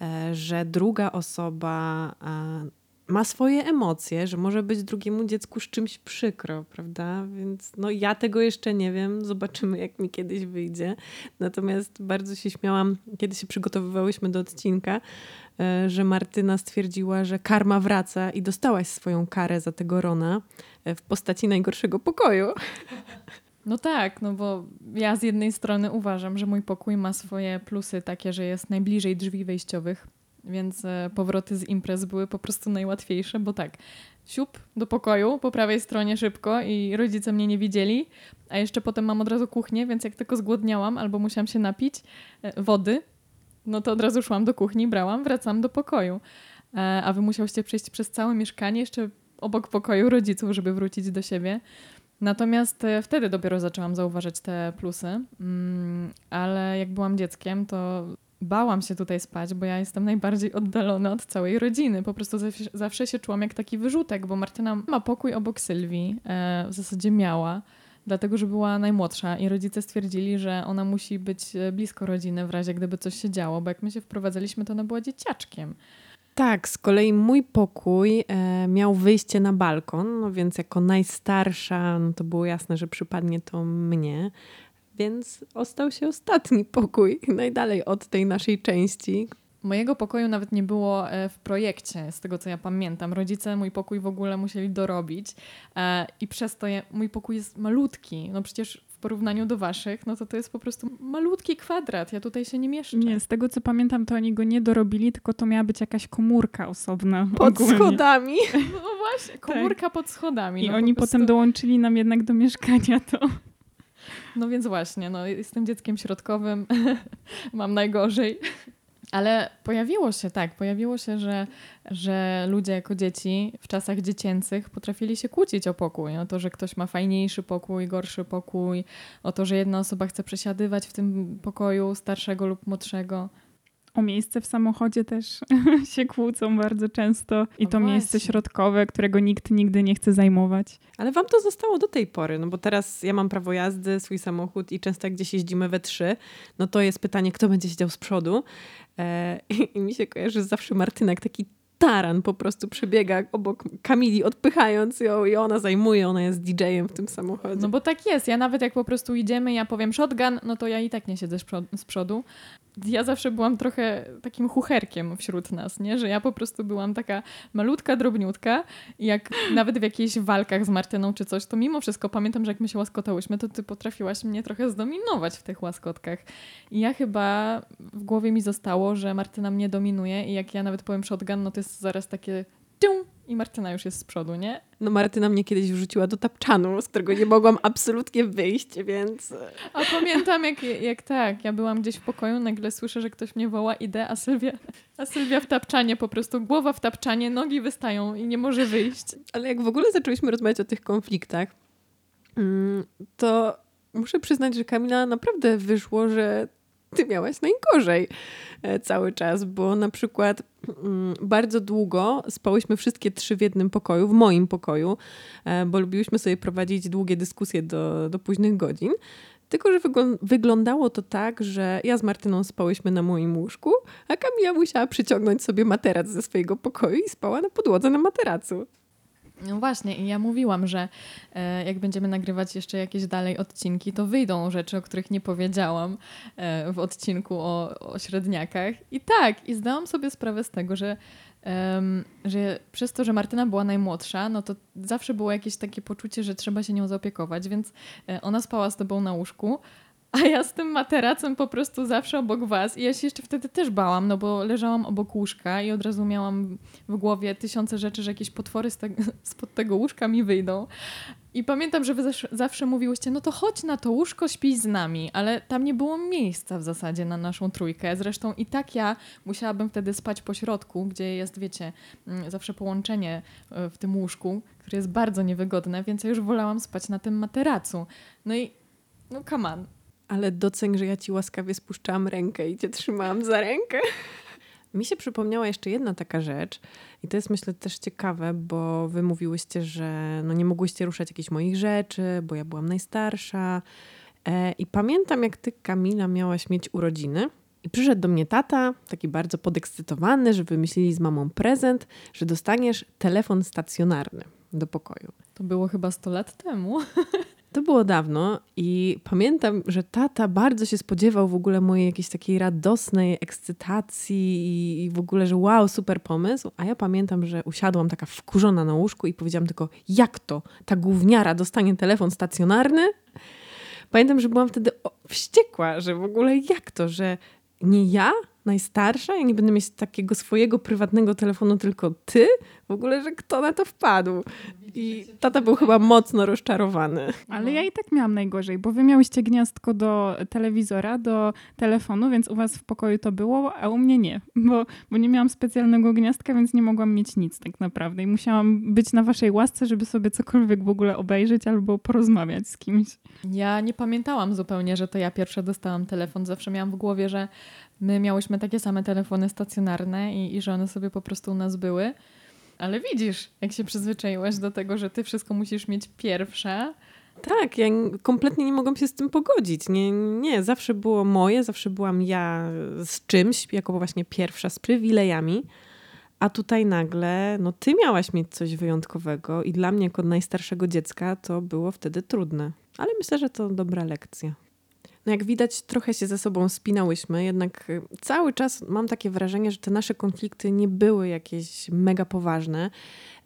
e, że druga osoba e, ma swoje emocje, że może być drugiemu dziecku z czymś przykro, prawda? Więc no ja tego jeszcze nie wiem, zobaczymy jak mi kiedyś wyjdzie. Natomiast bardzo się śmiałam, kiedy się przygotowywałyśmy do odcinka, e, że Martyna stwierdziła, że karma wraca i dostałaś swoją karę za tego Rona e, w postaci najgorszego pokoju. No tak, no bo ja z jednej strony uważam, że mój pokój ma swoje plusy takie, że jest najbliżej drzwi wejściowych, więc e, powroty z imprez były po prostu najłatwiejsze, bo tak, siup do pokoju po prawej stronie szybko i rodzice mnie nie widzieli, a jeszcze potem mam od razu kuchnię, więc jak tylko zgłodniałam albo musiałam się napić e, wody, no to od razu szłam do kuchni, brałam, wracam do pokoju. E, a wy musiałyście przejść przez całe mieszkanie, jeszcze obok pokoju rodziców, żeby wrócić do siebie. Natomiast wtedy dopiero zaczęłam zauważać te plusy, mm, ale jak byłam dzieckiem, to bałam się tutaj spać, bo ja jestem najbardziej oddalona od całej rodziny. Po prostu zawsze, zawsze się czułam jak taki wyrzutek, bo Martyna ma pokój obok Sylwii, e, w zasadzie miała, dlatego że była najmłodsza i rodzice stwierdzili, że ona musi być e, blisko rodziny w razie gdyby coś się działo, bo jak my się wprowadzaliśmy, to ona była dzieciaczkiem. Tak, z kolei mój pokój e, miał wyjście na balkon, no więc jako najstarsza, no to było jasne, że przypadnie to mnie więc ostał się ostatni pokój, *laughs* najdalej od tej naszej części. Mojego pokoju nawet nie było e, w projekcie, z tego co ja pamiętam. Rodzice mój pokój w ogóle musieli dorobić e, i przez to mój pokój jest malutki. No przecież w porównaniu do waszych, no to to jest po prostu malutki kwadrat. Ja tutaj się nie mieszczę. Nie, z tego co pamiętam, to oni go nie dorobili, tylko to miała być jakaś komórka osobna. Pod ogólnie. schodami. *laughs* No właśnie, komórka tak. pod schodami. I no oni prostu... potem dołączyli nam jednak do mieszkania to. No więc właśnie, no, jestem dzieckiem środkowym, *laughs* mam najgorzej. Ale pojawiło się, tak, pojawiło się, że, że ludzie jako dzieci w czasach dziecięcych potrafili się kłócić o pokój. O to, że ktoś ma fajniejszy pokój, gorszy pokój, o to, że jedna osoba chce przesiadywać w tym pokoju starszego lub młodszego o miejsce w samochodzie też *laughs* się kłócą bardzo często i to miejsce środkowe, którego nikt nigdy nie chce zajmować. Ale wam to zostało do tej pory, no bo teraz ja mam prawo jazdy, swój samochód i często jak gdzieś jeździmy we trzy, no to jest pytanie, kto będzie siedział z przodu. E, *laughs* i, I mi się kojarzy zawsze Martynek, taki taran po prostu przebiega obok Kamili, odpychając ją i ona zajmuje, ona jest DJ-em w tym samochodzie. No bo tak jest. Ja nawet jak po prostu idziemy, ja powiem shotgun, no to ja i tak nie siedzę z przodu ja zawsze byłam trochę takim chucherkiem wśród nas, nie? że ja po prostu byłam taka malutka, drobniutka i jak *laughs* nawet w jakichś walkach z Martyną czy coś, to mimo wszystko pamiętam, że jak my się łaskotałyśmy, to ty potrafiłaś mnie trochę zdominować w tych łaskotkach. I ja chyba w głowie mi zostało, że Martyna mnie dominuje i jak ja nawet powiem shotgun, no to jest zaraz takie i Martyna już jest z przodu, nie? No Martyna mnie kiedyś wrzuciła do tapczanu, z którego nie mogłam absolutnie wyjść, więc... A pamiętam jak, jak tak, ja byłam gdzieś w pokoju, nagle słyszę, że ktoś mnie woła, idę, a Sylwia, a Sylwia w tapczanie, po prostu głowa w tapczanie, nogi wystają i nie może wyjść. Ale jak w ogóle zaczęliśmy rozmawiać o tych konfliktach, mm, to muszę przyznać, że Kamila naprawdę wyszło, że ty miałaś najgorzej e, cały czas, bo na przykład mm, bardzo długo spałyśmy wszystkie trzy w jednym pokoju, w moim pokoju, e, bo lubiłyśmy sobie prowadzić długie dyskusje do, do późnych godzin. Tylko, że wyglądało to tak, że ja z Martyną spałyśmy na moim łóżku, a Kamila musiała przyciągnąć sobie materac ze swojego pokoju i spała na podłodze na materacu. No właśnie, i ja mówiłam, że e, jak będziemy nagrywać jeszcze jakieś dalej odcinki, to wyjdą rzeczy, o których nie powiedziałam e, w odcinku o, o średniakach. I tak, i zdałam sobie sprawę z tego, że, że przez to, że Martyna była najmłodsza, no to zawsze było jakieś takie poczucie, że trzeba się nią zaopiekować, więc e, ona spała z tobą na łóżku, a ja z tym materacem po prostu zawsze obok was. I ja się jeszcze wtedy też bałam, no bo leżałam obok łóżka i od razu miałam w głowie tysiące rzeczy, że jakieś potwory z te, *laughs* spod tego łóżka mi wyjdą. I pamiętam, że wy zawsze mówiłyście, no to chodź na to łóżko, śpij z nami, ale tam nie było miejsca w zasadzie na naszą trójkę. Zresztą i tak ja musiałabym wtedy spać po środku, gdzie jest, wiecie, mm, zawsze połączenie e, w tym łóżku, które jest bardzo niewygodne, więc ja już wolałam spać na tym materacu. No i, no come on, ale doceń, że ja ci łaskawie spuszczałam rękę i cię trzymałam za rękę. Mi się przypomniała jeszcze jedna taka rzecz i to jest myślę też ciekawe, bo wy mówiłyście, że no nie mogłyście ruszać jakichś moich rzeczy, bo ja byłam najstarsza. E, I pamiętam, jak ty, Kamila, miałaś mieć urodziny I przyszedł do mnie tata, taki bardzo podekscytowany, że wymyślili z mamą prezent, że dostaniesz telefon stacjonarny do pokoju. To było chyba 100 lat temu. *laughs* To było dawno i pamiętam, że tata bardzo się spodziewał w ogóle mojej jakiejś takiej radosnej ekscytacji i w ogóle, że wow, super pomysł. A ja pamiętam, że usiadłam taka wkurzona na łóżku i powiedziałam tylko, jak to? Ta gówniara dostanie telefon stacjonarny? Pamiętam, że byłam wtedy wściekła, że w ogóle jak to, że nie ja, najstarsza, ja nie będę mieć takiego swojego prywatnego telefonu, tylko ty? W ogóle, że kto na to wpadł? I tata był chyba mocno rozczarowany. Ale ja i tak miałam najgorzej, bo wy miałyście gniazdko do telewizora, do telefonu, więc u was w pokoju to było, a u mnie nie, bo, bo nie miałam specjalnego gniazdka, więc nie mogłam mieć nic tak naprawdę i musiałam być na waszej łasce, żeby sobie cokolwiek w ogóle obejrzeć albo porozmawiać z kimś. Ja nie pamiętałam zupełnie, że to ja pierwsza dostałam telefon. Zawsze miałam w głowie, że my miałyśmy takie same telefony stacjonarne i, i że one sobie po prostu u nas były. Ale widzisz, jak się przyzwyczaiłaś do tego, że ty wszystko musisz mieć pierwsze. Tak, ja kompletnie nie mogłam się z tym pogodzić. Nie, nie, zawsze było moje, zawsze byłam ja z czymś, jako właśnie pierwsza, z przywilejami. A tutaj nagle, no ty miałaś mieć coś wyjątkowego i dla mnie jako najstarszego dziecka to było wtedy trudne. Ale myślę, że to dobra lekcja. No jak widać, trochę się ze sobą spinałyśmy, jednak y, cały czas mam takie wrażenie, że te nasze konflikty nie były jakieś mega poważne.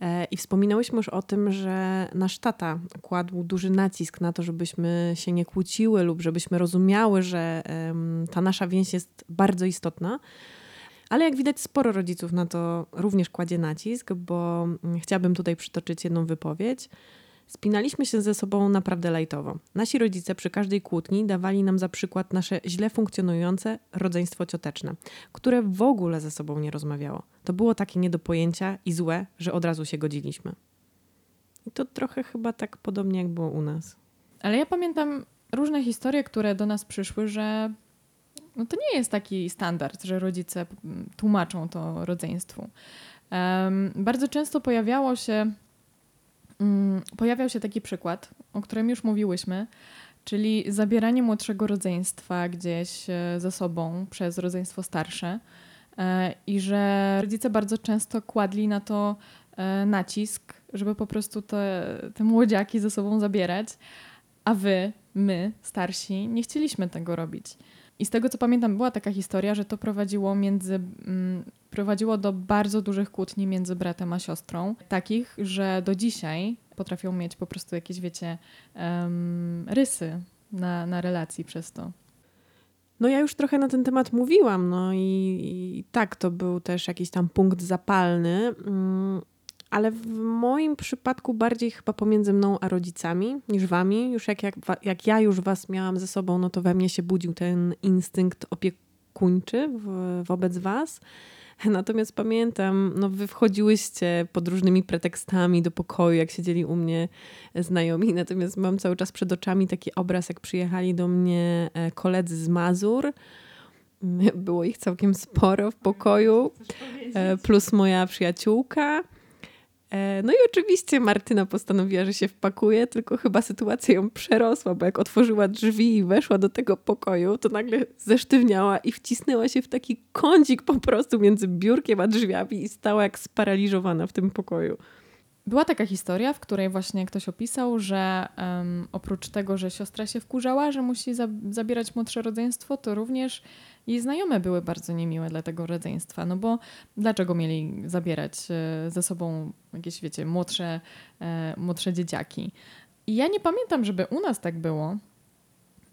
E, I wspominałyśmy już o tym, że nasz tata kładł duży nacisk na to, żebyśmy się nie kłóciły lub żebyśmy rozumiały, że ta nasza więź jest bardzo istotna. Ale jak widać, sporo rodziców na to również kładzie nacisk, bo mm, chciałabym tutaj przytoczyć jedną wypowiedź. Spinaliśmy się ze sobą naprawdę lajtowo. Nasi rodzice przy każdej kłótni dawali nam za przykład nasze źle funkcjonujące rodzeństwo cioteczne, które w ogóle ze sobą nie rozmawiało. To było takie nie do pojęcia i złe, że od razu się godziliśmy. I to trochę chyba tak podobnie jak było u nas. Ale ja pamiętam różne historie, które do nas przyszły, że no to nie jest taki standard, że rodzice tłumaczą to rodzeństwu. Um, bardzo często pojawiało się Mm, pojawiał się taki przykład, o którym już mówiłyśmy, czyli zabieranie młodszego rodzeństwa gdzieś e, ze sobą przez rodzeństwo starsze e, i że rodzice bardzo często kładli na to e, nacisk, żeby po prostu te, te młodziaki ze sobą zabierać, a wy, my, starsi, nie chcieliśmy tego robić. I z tego co pamiętam, była taka historia, że to prowadziło między. Mm, prowadziło do bardzo dużych kłótni między bratem a siostrą. Takich, że do dzisiaj potrafią mieć po prostu jakieś, wiecie, um, rysy na, na relacji przez to. No ja już trochę na ten temat mówiłam, no i, i tak, to był też jakiś tam punkt zapalny. Mm, ale w moim przypadku bardziej chyba pomiędzy mną a rodzicami niż wami. Już jak, jak, jak ja już was miałam ze sobą, no to we mnie się budził ten instynkt opiekuńczy w, wobec was. *laughs* Natomiast pamiętam, no wy wchodziłyście pod różnymi pretekstami do pokoju, jak siedzieli u mnie znajomi. Natomiast mam cały czas przed oczami taki obraz, jak przyjechali do mnie e, koledzy z Mazur. *laughs* Było ich całkiem sporo w pokoju, e, plus moja przyjaciółka. E, no i oczywiście Martyna postanowiła, że się wpakuje, tylko chyba sytuacja ją przerosła, bo jak otworzyła drzwi i weszła do tego pokoju, to nagle zesztywniała i wcisnęła się w taki kącik po prostu między biurkiem a drzwiami i stała jak sparaliżowana w tym pokoju. Była taka historia, w której właśnie ktoś opisał, że um, oprócz tego, że siostra się wkurzała, że musi za zabierać młodsze rodzeństwo, to również jej znajome były bardzo niemiłe dla tego rodzeństwa. No bo dlaczego mieli zabierać e, ze sobą jakieś, wiecie, młodsze, e, młodsze dzieciaki? I ja nie pamiętam, żeby u nas tak było.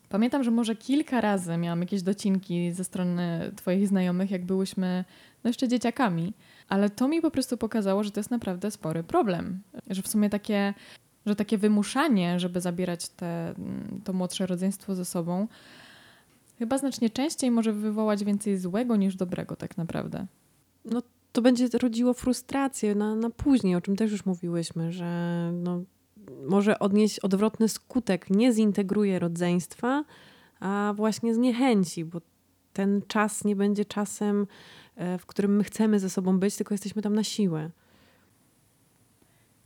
Pamiętam, że może kilka razy miałam jakieś docinki ze strony Twoich znajomych, jak byłyśmy no jeszcze dzieciakami ale to mi po prostu pokazało, że to jest naprawdę spory problem. Że w sumie takie, że takie wymuszanie, żeby zabierać te, to młodsze rodzeństwo ze sobą, chyba znacznie częściej może wywołać więcej złego niż dobrego, tak naprawdę. No to będzie rodziło frustrację na, na później, o czym też już mówiłyśmy, że no, może odnieść odwrotny skutek, nie zintegruje rodzeństwa, a właśnie zniechęci, bo ten czas nie będzie czasem E, w którym my chcemy ze sobą być, tylko jesteśmy tam na siłę.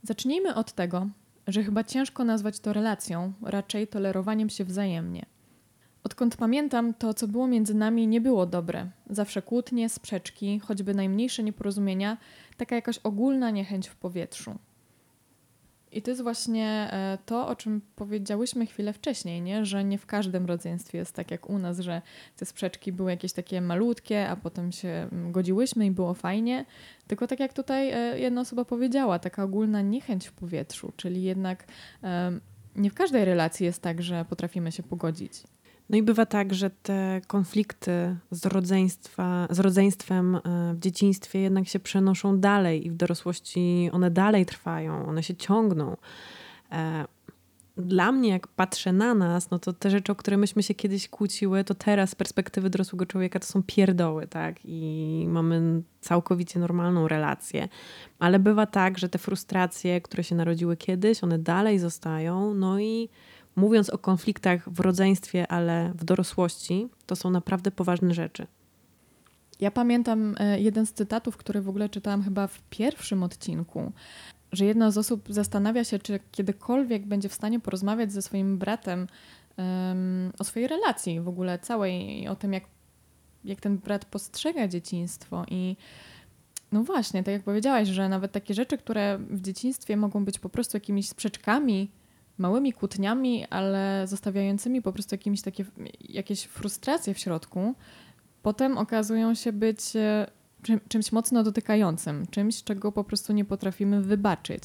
Zacznijmy od tego, że chyba ciężko nazwać to relacją, raczej tolerowaniem się wzajemnie. Odkąd pamiętam, to co było między nami nie było dobre. Zawsze kłótnie, sprzeczki, choćby najmniejsze nieporozumienia, taka jakaś ogólna niechęć w powietrzu. I to jest właśnie e, to, o czym powiedziałyśmy chwilę wcześniej, nie? że nie w każdym rodzeństwie jest tak jak u nas, że te sprzeczki były jakieś takie malutkie, a potem się mm, godziłyśmy i było fajnie. Tylko tak jak tutaj e, jedna osoba powiedziała, taka ogólna niechęć w powietrzu, czyli jednak nie w każdej relacji jest tak, że potrafimy się pogodzić. No i bywa tak, że te konflikty z, rodzeństwa, z rodzeństwem e, w dzieciństwie jednak się przenoszą dalej i w dorosłości one dalej trwają, one się ciągną. E, dla mnie, jak patrzę na nas, no to te rzeczy, o które myśmy się kiedyś kłóciły, to teraz z perspektywy dorosłego człowieka to są pierdoły, tak? I mamy całkowicie normalną relację. Ale bywa tak, że te frustracje, które się narodziły kiedyś, one dalej zostają, no i mówiąc o konfliktach w rodzeństwie, ale w dorosłości, to są naprawdę poważne rzeczy. Ja pamiętam e, jeden z cytatów, który w ogóle czytałam chyba w pierwszym odcinku, że jedna z osób zastanawia się, czy kiedykolwiek będzie w stanie porozmawiać ze swoim bratem um, o swojej relacji w ogóle całej, o tym, jak, jak ten brat postrzega dzieciństwo. I no właśnie, tak jak powiedziałaś, że nawet takie rzeczy, które w dzieciństwie mogą być po prostu jakimiś sprzeczkami małymi kłótniami, ale zostawiającymi po prostu jakimiś takie, jakieś frustracje w środku, potem okazują się być e, czym, czymś mocno dotykającym, czymś, czego po prostu nie potrafimy wybaczyć.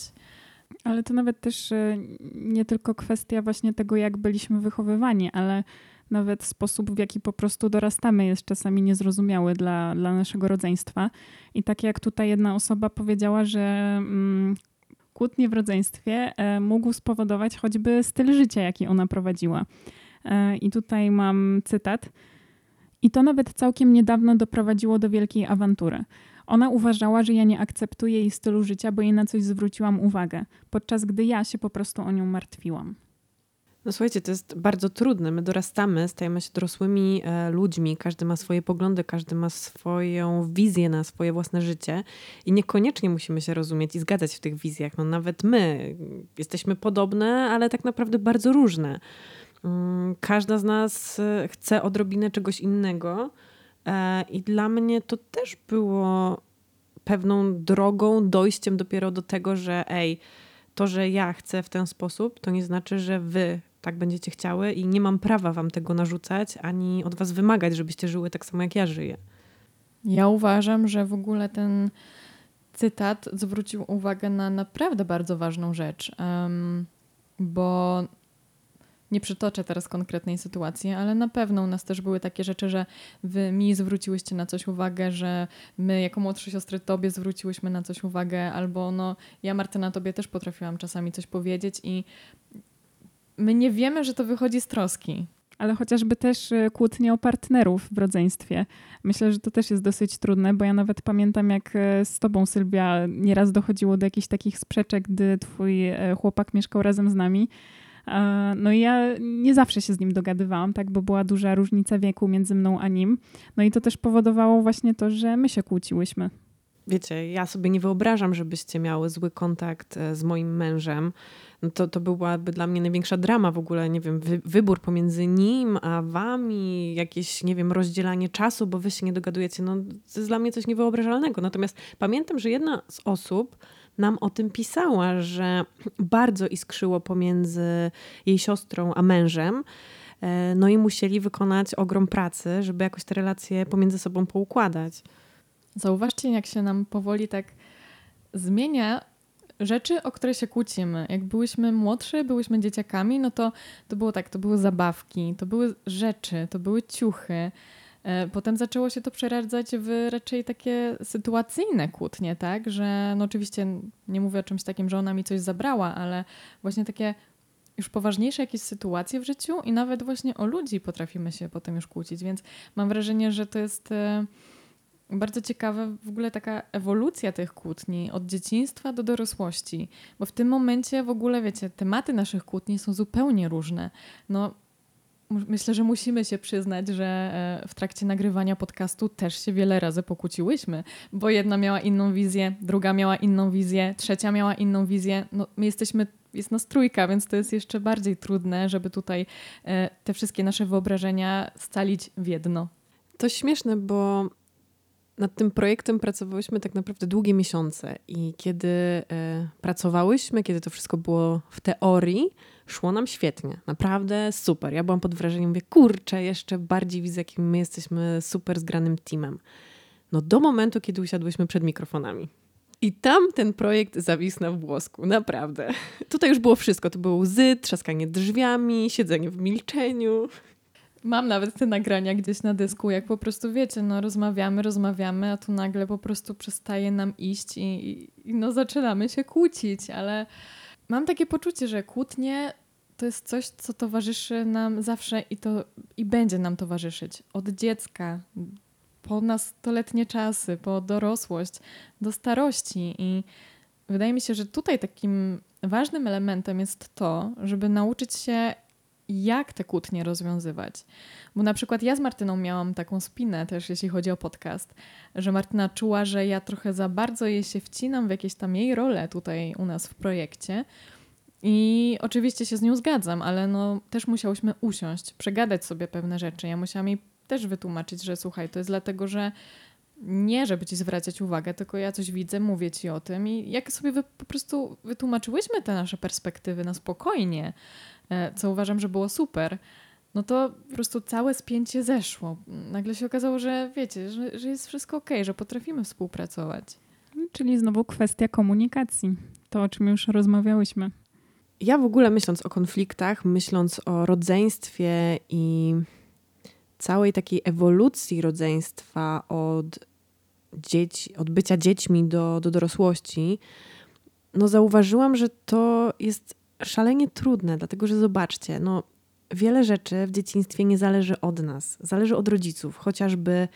Ale to nawet też e, nie tylko kwestia właśnie tego, jak byliśmy wychowywani, ale nawet sposób, w jaki po prostu dorastamy, jest czasami niezrozumiały dla, dla naszego rodzeństwa. I tak jak tutaj jedna osoba powiedziała, że mm, kłótnie w rodzeństwie e, mógł spowodować choćby styl życia, jaki ona prowadziła. E, I tutaj mam cytat. I to nawet całkiem niedawno doprowadziło do wielkiej awantury. Ona uważała, że ja nie akceptuję jej stylu życia, bo jej na coś zwróciłam uwagę, podczas gdy ja się po prostu o nią martwiłam. No słuchajcie, to jest bardzo trudne. My dorastamy, stajemy się dorosłymi e, ludźmi, każdy ma swoje poglądy, każdy ma swoją wizję na swoje własne życie i niekoniecznie musimy się rozumieć i zgadzać w tych wizjach. No nawet my jesteśmy podobne, ale tak naprawdę bardzo różne. Mm, każda z nas e, chce odrobinę czegoś innego e, i dla mnie to też było pewną drogą, dojściem dopiero do tego, że ej, to, że ja chcę w ten sposób, to nie znaczy, że wy tak będziecie chciały i nie mam prawa wam tego narzucać, ani od was wymagać, żebyście żyły tak samo jak ja żyję. Ja uważam, że w ogóle ten cytat zwrócił uwagę na naprawdę bardzo ważną rzecz, um, bo nie przytoczę teraz konkretnej sytuacji, ale na pewno u nas też były takie rzeczy, że wy mi zwróciłyście na coś uwagę, że my jako młodsze siostry tobie zwróciłyśmy na coś uwagę, albo no ja Martyna tobie też potrafiłam czasami coś powiedzieć i my nie wiemy, że to wychodzi z troski. Ale chociażby też y, kłótnie o partnerów w rodzeństwie. Myślę, że to też jest dosyć trudne, bo ja nawet pamiętam, jak y, z tobą, Sylwia, nieraz dochodziło do jakichś takich sprzeczek, gdy twój y, chłopak mieszkał razem z nami. No i ja nie zawsze się z nim dogadywałam, tak, bo była duża różnica wieku między mną a nim. No i to też powodowało właśnie to, że my się kłóciłyśmy. Wiecie, ja sobie nie wyobrażam, żebyście miały zły kontakt e, z moim mężem no to, to byłaby dla mnie największa drama w ogóle, nie wiem, wy, wybór pomiędzy nim a wami, jakieś, nie wiem, rozdzielanie czasu, bo wy się nie dogadujecie, no to jest dla mnie coś niewyobrażalnego. Natomiast pamiętam, że jedna z osób nam o tym pisała, że bardzo iskrzyło pomiędzy jej siostrą a mężem, e, no i musieli wykonać ogrom pracy, żeby jakoś te relacje pomiędzy sobą poukładać. Zauważcie, jak się nam powoli tak zmienia rzeczy, o które się kłócimy. Jak byłyśmy młodsze, byłyśmy dzieciakami, no to, to było tak, to były zabawki, to były rzeczy, to były ciuchy. E, potem zaczęło się to przeradzać w raczej takie sytuacyjne kłótnie, tak? Że no oczywiście nie mówię o czymś takim, że ona mi coś zabrała, ale właśnie takie już poważniejsze jakieś sytuacje w życiu i nawet właśnie o ludzi potrafimy się potem już kłócić, więc mam wrażenie, że to jest e, bardzo ciekawa w ogóle taka ewolucja tych kłótni od dzieciństwa do dorosłości, bo w tym momencie w ogóle, wiecie, tematy naszych kłótni są zupełnie różne. No, myślę, że musimy się przyznać, że e, w trakcie nagrywania podcastu też się wiele razy pokłóciłyśmy, bo jedna miała inną wizję, druga miała inną wizję, trzecia miała inną wizję. No, my jesteśmy, jest nas trójka, więc to jest jeszcze bardziej trudne, żeby tutaj e, te wszystkie nasze wyobrażenia scalić w jedno. To śmieszne, bo nad tym projektem pracowałyśmy tak naprawdę długie miesiące i kiedy e, pracowałyśmy, kiedy to wszystko było w teorii, szło nam świetnie. Naprawdę super. Ja byłam pod wrażeniem, mówię, kurczę, jeszcze bardziej widzę, jakim my jesteśmy super zgranym teamem. No do momentu, kiedy usiadłyśmy przed mikrofonami. I tam ten projekt zawisł na włosku, naprawdę. *laughs* Tutaj już było wszystko. To były łzy, trzaskanie drzwiami, siedzenie w milczeniu. Mam nawet te nagrania gdzieś na dysku, jak po prostu wiecie, no rozmawiamy, rozmawiamy, a tu nagle po prostu przestaje nam iść i, i no zaczynamy się kłócić, ale mam takie poczucie, że kłótnie to jest coś, co towarzyszy nam zawsze i to i będzie nam towarzyszyć. Od dziecka po nastoletnie czasy, po dorosłość, do starości i wydaje mi się, że tutaj takim ważnym elementem jest to, żeby nauczyć się jak te kłótnie rozwiązywać. Bo na przykład ja z Martyną miałam taką spinę też, jeśli chodzi o podcast, że Martyna czuła, że ja trochę za bardzo jej się wcinam w jakieś tam jej role tutaj u nas w projekcie. I oczywiście się z nią zgadzam, ale no też musiałyśmy usiąść, przegadać sobie pewne rzeczy. Ja musiałam jej też wytłumaczyć, że słuchaj, to jest dlatego, że nie żeby ci zwracać uwagę, tylko ja coś widzę, mówię ci o tym i jak sobie wy, po prostu wytłumaczyłyśmy te nasze perspektywy na spokojnie, e, co uważam, że było super, no to po prostu całe spięcie zeszło. Nagle się okazało, że wiecie, że, że jest wszystko ok, że potrafimy współpracować. Czyli znowu kwestia komunikacji, to o czym już rozmawiałyśmy. Ja w ogóle myśląc o konfliktach, myśląc o rodzeństwie i całej takiej ewolucji rodzeństwa od, dzieci, od bycia dziećmi do, do dorosłości, no zauważyłam, że to jest szalenie trudne, dlatego że zobaczcie, no wiele rzeczy w dzieciństwie nie zależy od nas, zależy od rodziców, chociażby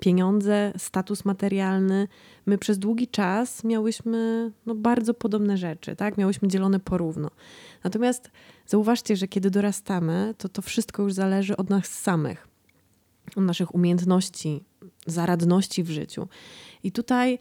pieniądze, status materialny. My przez długi czas miałyśmy no, bardzo podobne rzeczy, tak? Miałyśmy dzielone porówno. Natomiast zauważcie, że kiedy dorastamy, to to wszystko już zależy od nas samych naszych umiejętności, zaradności w życiu. I tutaj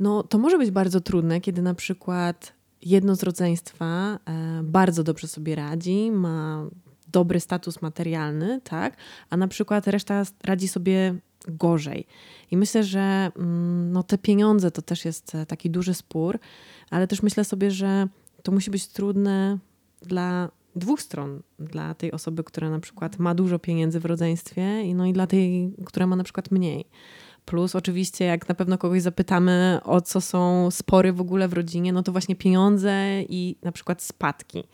no, to może być bardzo trudne, kiedy na przykład jedno z rodzeństwa e, bardzo dobrze sobie radzi, ma dobry status materialny, tak? a na przykład reszta radzi sobie gorzej. I myślę, że mm, no, te pieniądze to też jest e, taki duży spór, ale też myślę sobie, że to musi być trudne dla dwóch stron. Dla tej osoby, która na przykład ma dużo pieniędzy w rodzeństwie, i no i dla tej, która ma na przykład mniej. Plus oczywiście, jak na pewno kogoś zapytamy, o co są spory w ogóle w rodzinie, no to właśnie pieniądze i na przykład spadki.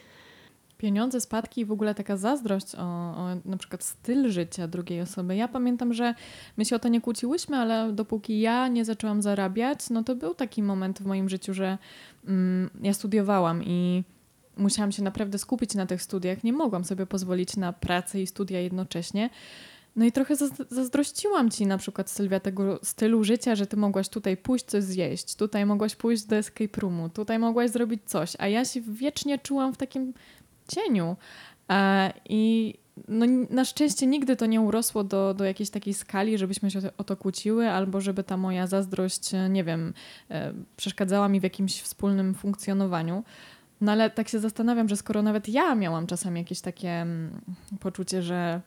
Pieniądze, spadki i w ogóle taka zazdrość o, o na przykład styl życia drugiej osoby. Ja pamiętam, że my się o to nie kłóciłyśmy, ale dopóki ja nie zaczęłam zarabiać, no to był taki moment w moim życiu, że mm, ja studiowałam i musiałam się naprawdę skupić na tych studiach. Nie mogłam sobie pozwolić na pracę i studia jednocześnie. No i trochę zazdrościłam ci na przykład, Sylwia, tego stylu życia, że ty mogłaś tutaj pójść coś zjeść, tutaj mogłaś pójść do escape roomu, tutaj mogłaś zrobić coś, a ja się wiecznie czułam w takim cieniu. I no, na szczęście nigdy to nie urosło do, do jakiejś takiej skali, żebyśmy się o to kłóciły, albo żeby ta moja zazdrość, nie wiem, e, przeszkadzała mi w jakimś wspólnym funkcjonowaniu. No ale tak się zastanawiam, że skoro nawet ja miałam czasami jakieś takie mm, poczucie, że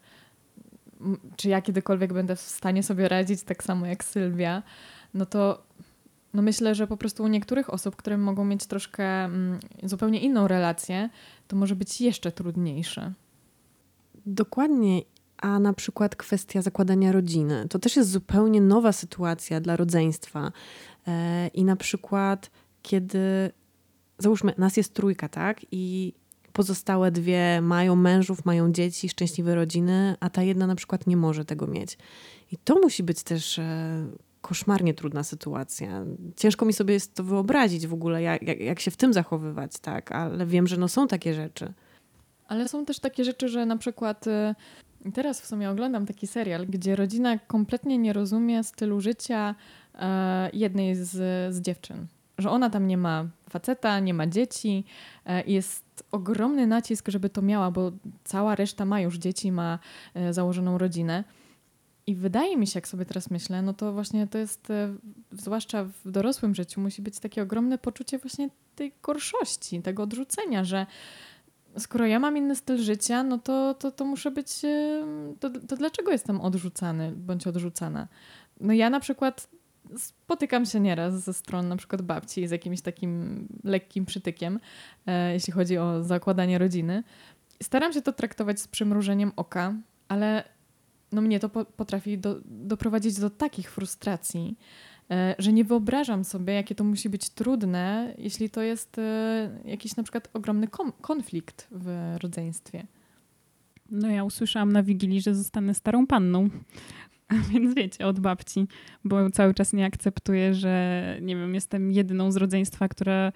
czy ja kiedykolwiek będę w stanie sobie radzić tak samo jak Sylwia, no to no myślę, że po prostu u niektórych osób, które mogą mieć troszkę mm, zupełnie inną relację, to może być jeszcze trudniejsze. Dokładnie. A na przykład kwestia zakładania rodziny. To też jest zupełnie nowa sytuacja dla rodzeństwa. E, I na przykład, kiedy załóżmy, nas jest trójka, tak? I pozostałe dwie mają mężów, mają dzieci, szczęśliwe rodziny, a ta jedna na przykład nie może tego mieć. I to musi być też e, koszmarnie trudna sytuacja. Ciężko mi sobie jest to wyobrazić w ogóle, jak, jak, jak się w tym zachowywać, tak? Ale wiem, że no są takie rzeczy. Ale są też takie rzeczy, że na przykład e, teraz w sumie oglądam taki serial, gdzie rodzina kompletnie nie rozumie stylu życia e, jednej z, z dziewczyn że ona tam nie ma faceta, nie ma dzieci e, jest ogromny nacisk, żeby to miała, bo cała reszta ma już dzieci, ma e, założoną rodzinę. I wydaje mi się, jak sobie teraz myślę, no to właśnie to jest, e, zwłaszcza w dorosłym życiu, musi być takie ogromne poczucie właśnie tej gorszości, tego odrzucenia, że skoro ja mam inny styl życia, no to, to, to muszę być. To, to dlaczego jestem odrzucany bądź odrzucana? No ja na przykład spotykam się nieraz ze stron na przykład babci z jakimś takim lekkim przytykiem, e, jeśli chodzi o zakładanie rodziny. Staram się to traktować z przymrużeniem oka, ale no mnie to po, potrafi do, doprowadzić do takich frustracji, e, że nie wyobrażam sobie, jakie to musi być trudne, jeśli to jest e, jakiś na przykład ogromny konflikt w rodzeństwie. No ja usłyszałam na Wigilii, że zostanę starą panną. *laughs* Więc wiecie, od babci, bo cały czas nie akceptuję, że nie wiem, jestem jedyną z rodzeństwa, która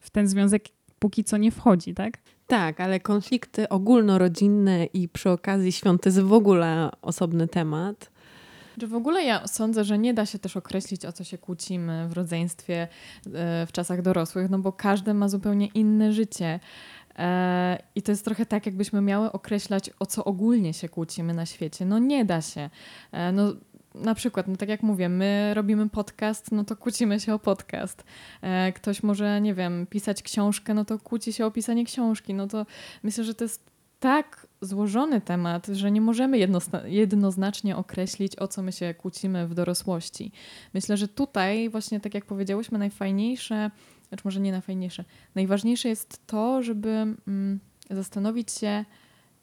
w ten związek póki co nie wchodzi, tak? Tak, ale konflikty ogólnorodzinne i przy okazji świąt to jest w ogóle osobny temat. Że w ogóle ja sądzę, że nie da się też określić, o co się kłócimy w rodzeństwie e, w czasach dorosłych, no bo każdy ma zupełnie inne życie. I to jest trochę tak, jakbyśmy miały określać, o co ogólnie się kłócimy na świecie. No nie da się. E, no, na przykład, no tak jak mówię, my robimy podcast, no to kłócimy się o podcast. E, ktoś może, nie wiem, pisać książkę, no to kłóci się o pisanie książki. No to myślę, że to jest tak złożony temat, że nie możemy jednoznacznie określić, o co my się kłócimy w dorosłości. Myślę, że tutaj właśnie, tak jak powiedziałyśmy, najfajniejsze znaczy może nie najfajniejsze. Najważniejsze jest to, żeby mm, zastanowić się,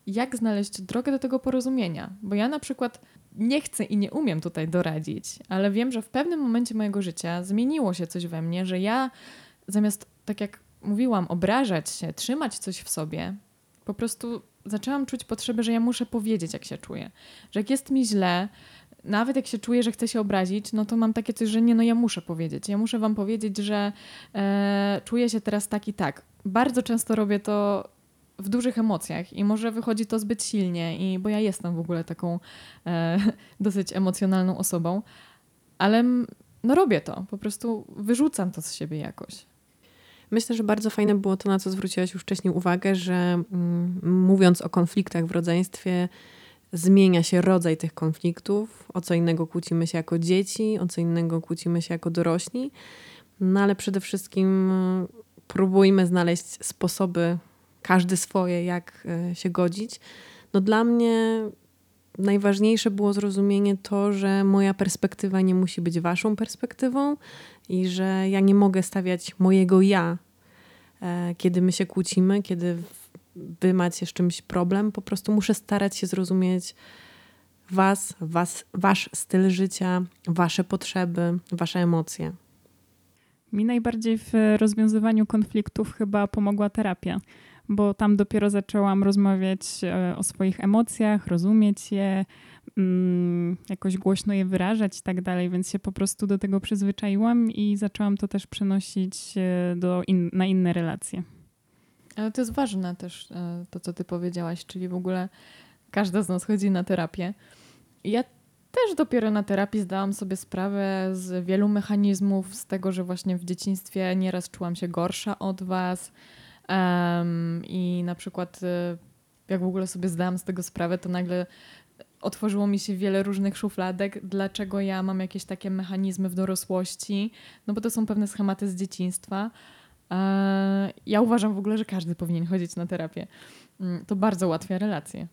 jak znaleźć drogę do tego porozumienia. Bo ja na przykład nie chcę i nie umiem tutaj doradzić, ale wiem, że w pewnym momencie mojego życia zmieniło się coś we mnie, że ja zamiast, tak jak mówiłam, obrażać się, trzymać coś w sobie, po prostu zaczęłam czuć potrzebę, że ja muszę powiedzieć, jak się czuję. Że jak jest mi źle, nawet jak się czuję, że chcę się obrazić, no to mam takie coś, że nie, no ja muszę powiedzieć. Ja muszę wam powiedzieć, że e, czuję się teraz tak i tak. Bardzo często robię to w dużych emocjach i może wychodzi to zbyt silnie, i, bo ja jestem w ogóle taką e, *laughs* dosyć emocjonalną osobą, ale no robię to, po prostu wyrzucam to z siebie jakoś. Myślę, że bardzo fajne było to, na co zwróciłaś już wcześniej uwagę, że mm, mówiąc o konfliktach w rodzeństwie, zmienia się rodzaj tych konfliktów. O co innego kłócimy się jako dzieci, o co innego kłócimy się jako dorośli. No ale przede wszystkim e, próbujmy znaleźć sposoby, każdy swoje, jak e, się godzić. No dla mnie najważniejsze było zrozumienie to, że moja perspektywa nie musi być waszą perspektywą i że ja nie mogę stawiać mojego ja, e, kiedy my się kłócimy, kiedy wy macie z czymś problem, po prostu muszę starać się zrozumieć was, was, wasz styl życia, wasze potrzeby, wasze emocje. Mi najbardziej w rozwiązywaniu konfliktów chyba pomogła terapia, bo tam dopiero zaczęłam rozmawiać e, o swoich emocjach, rozumieć je, mm, jakoś głośno je wyrażać i tak dalej, więc się po prostu do tego przyzwyczaiłam i zaczęłam to też przenosić e, do in, na inne relacje. Ale to jest ważne też, e, to co ty powiedziałaś, czyli w ogóle każda z nas chodzi na terapię. Ja też dopiero na terapii zdałam sobie sprawę z wielu mechanizmów, z tego, że właśnie w dzieciństwie nieraz czułam się gorsza od was. Um, I na przykład, e, jak w ogóle sobie zdałam z tego sprawę, to nagle otworzyło mi się wiele różnych szufladek, dlaczego ja mam jakieś takie mechanizmy w dorosłości, no bo to są pewne schematy z dzieciństwa. E, ja uważam w ogóle, że każdy powinien chodzić na terapię. Mm, to bardzo ułatwia relacje.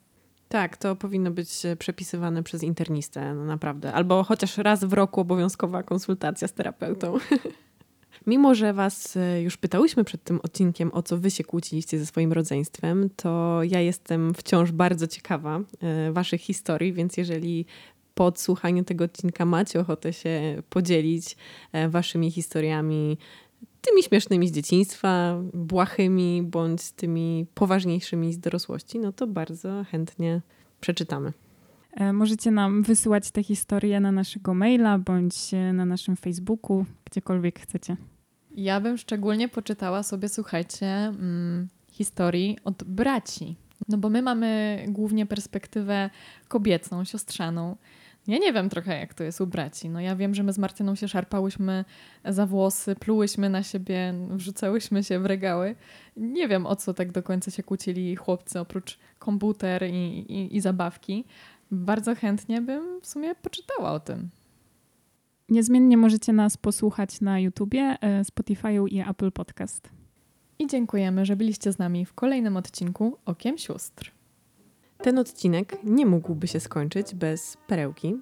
Tak, to powinno być e, przepisywane przez internistę, no naprawdę. Albo chociaż raz w roku obowiązkowa konsultacja z terapeutą. *laughs* Mimo, że Was e, już pytałyśmy przed tym odcinkiem, o co Wy się kłóciliście ze swoim rodzeństwem, to ja jestem wciąż bardzo ciekawa Waszych historii, więc jeżeli po odsłuchaniu tego odcinka macie ochotę się podzielić Waszymi historiami tymi śmiesznymi z dzieciństwa, błahymi bądź tymi poważniejszymi z dorosłości, no to bardzo chętnie przeczytamy. E, możecie nam wysyłać te historie na naszego maila bądź na naszym Facebooku, gdziekolwiek chcecie. Ja bym szczególnie poczytała sobie, słuchajcie, mm, historii od braci. No bo my mamy głównie perspektywę kobiecą, siostrzaną. Ja nie wiem trochę, jak to jest u braci. No ja wiem, że my z Martyną się szarpałyśmy za włosy, plułyśmy na siebie, wrzucałyśmy się w regały. Nie wiem, o co tak do końca się kłócili chłopcy, oprócz komputer i, i, i zabawki. Bardzo chętnie bym w sumie poczytała o tym. Niezmiennie możecie nas posłuchać na YouTubie, e, Spotify'u i Apple Podcast. I dziękujemy, że byliście z nami w kolejnym odcinku Okiem Sióstr. Ten odcinek nie mógłby się skończyć bez perełki.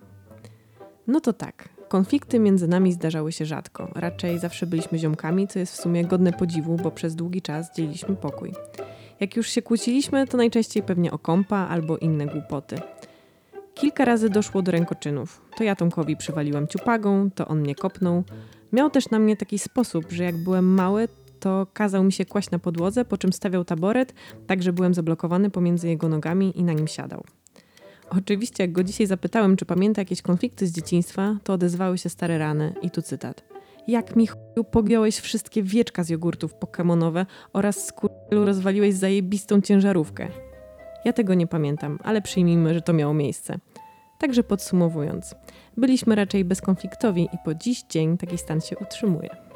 No to tak, konflikty między nami zdarzały się rzadko. Raczej zawsze byliśmy ziomkami, co jest w sumie godne podziwu, bo przez długi czas dzieliliśmy pokój. Jak już się kłóciliśmy, to najczęściej pewnie o kąpa albo inne głupoty. Kilka razy doszło do rękoczynów. To ja Tomkowi przywaliłem ciupagą, to on mnie kopnął. Miał też na mnie taki sposób, że jak byłem mały, to kazał mi się kłaść na podłodze, po czym stawiał taboret, tak że byłem zablokowany pomiędzy jego nogami i na nim siadał. Oczywiście, jak go dzisiaj zapytałem, czy pamięta jakieś konflikty z dzieciństwa, to odezwały się stare rany i tu cytat. Jak mi chuju pogiąłeś wszystkie wieczka z jogurtów pokemonowe oraz z kurlu rozwaliłeś zajebistą ciężarówkę. Ja tego nie pamiętam, ale przyjmijmy, że to miało miejsce. Także podsumowując, byliśmy raczej bezkonfliktowi i po dziś dzień taki stan się utrzymuje.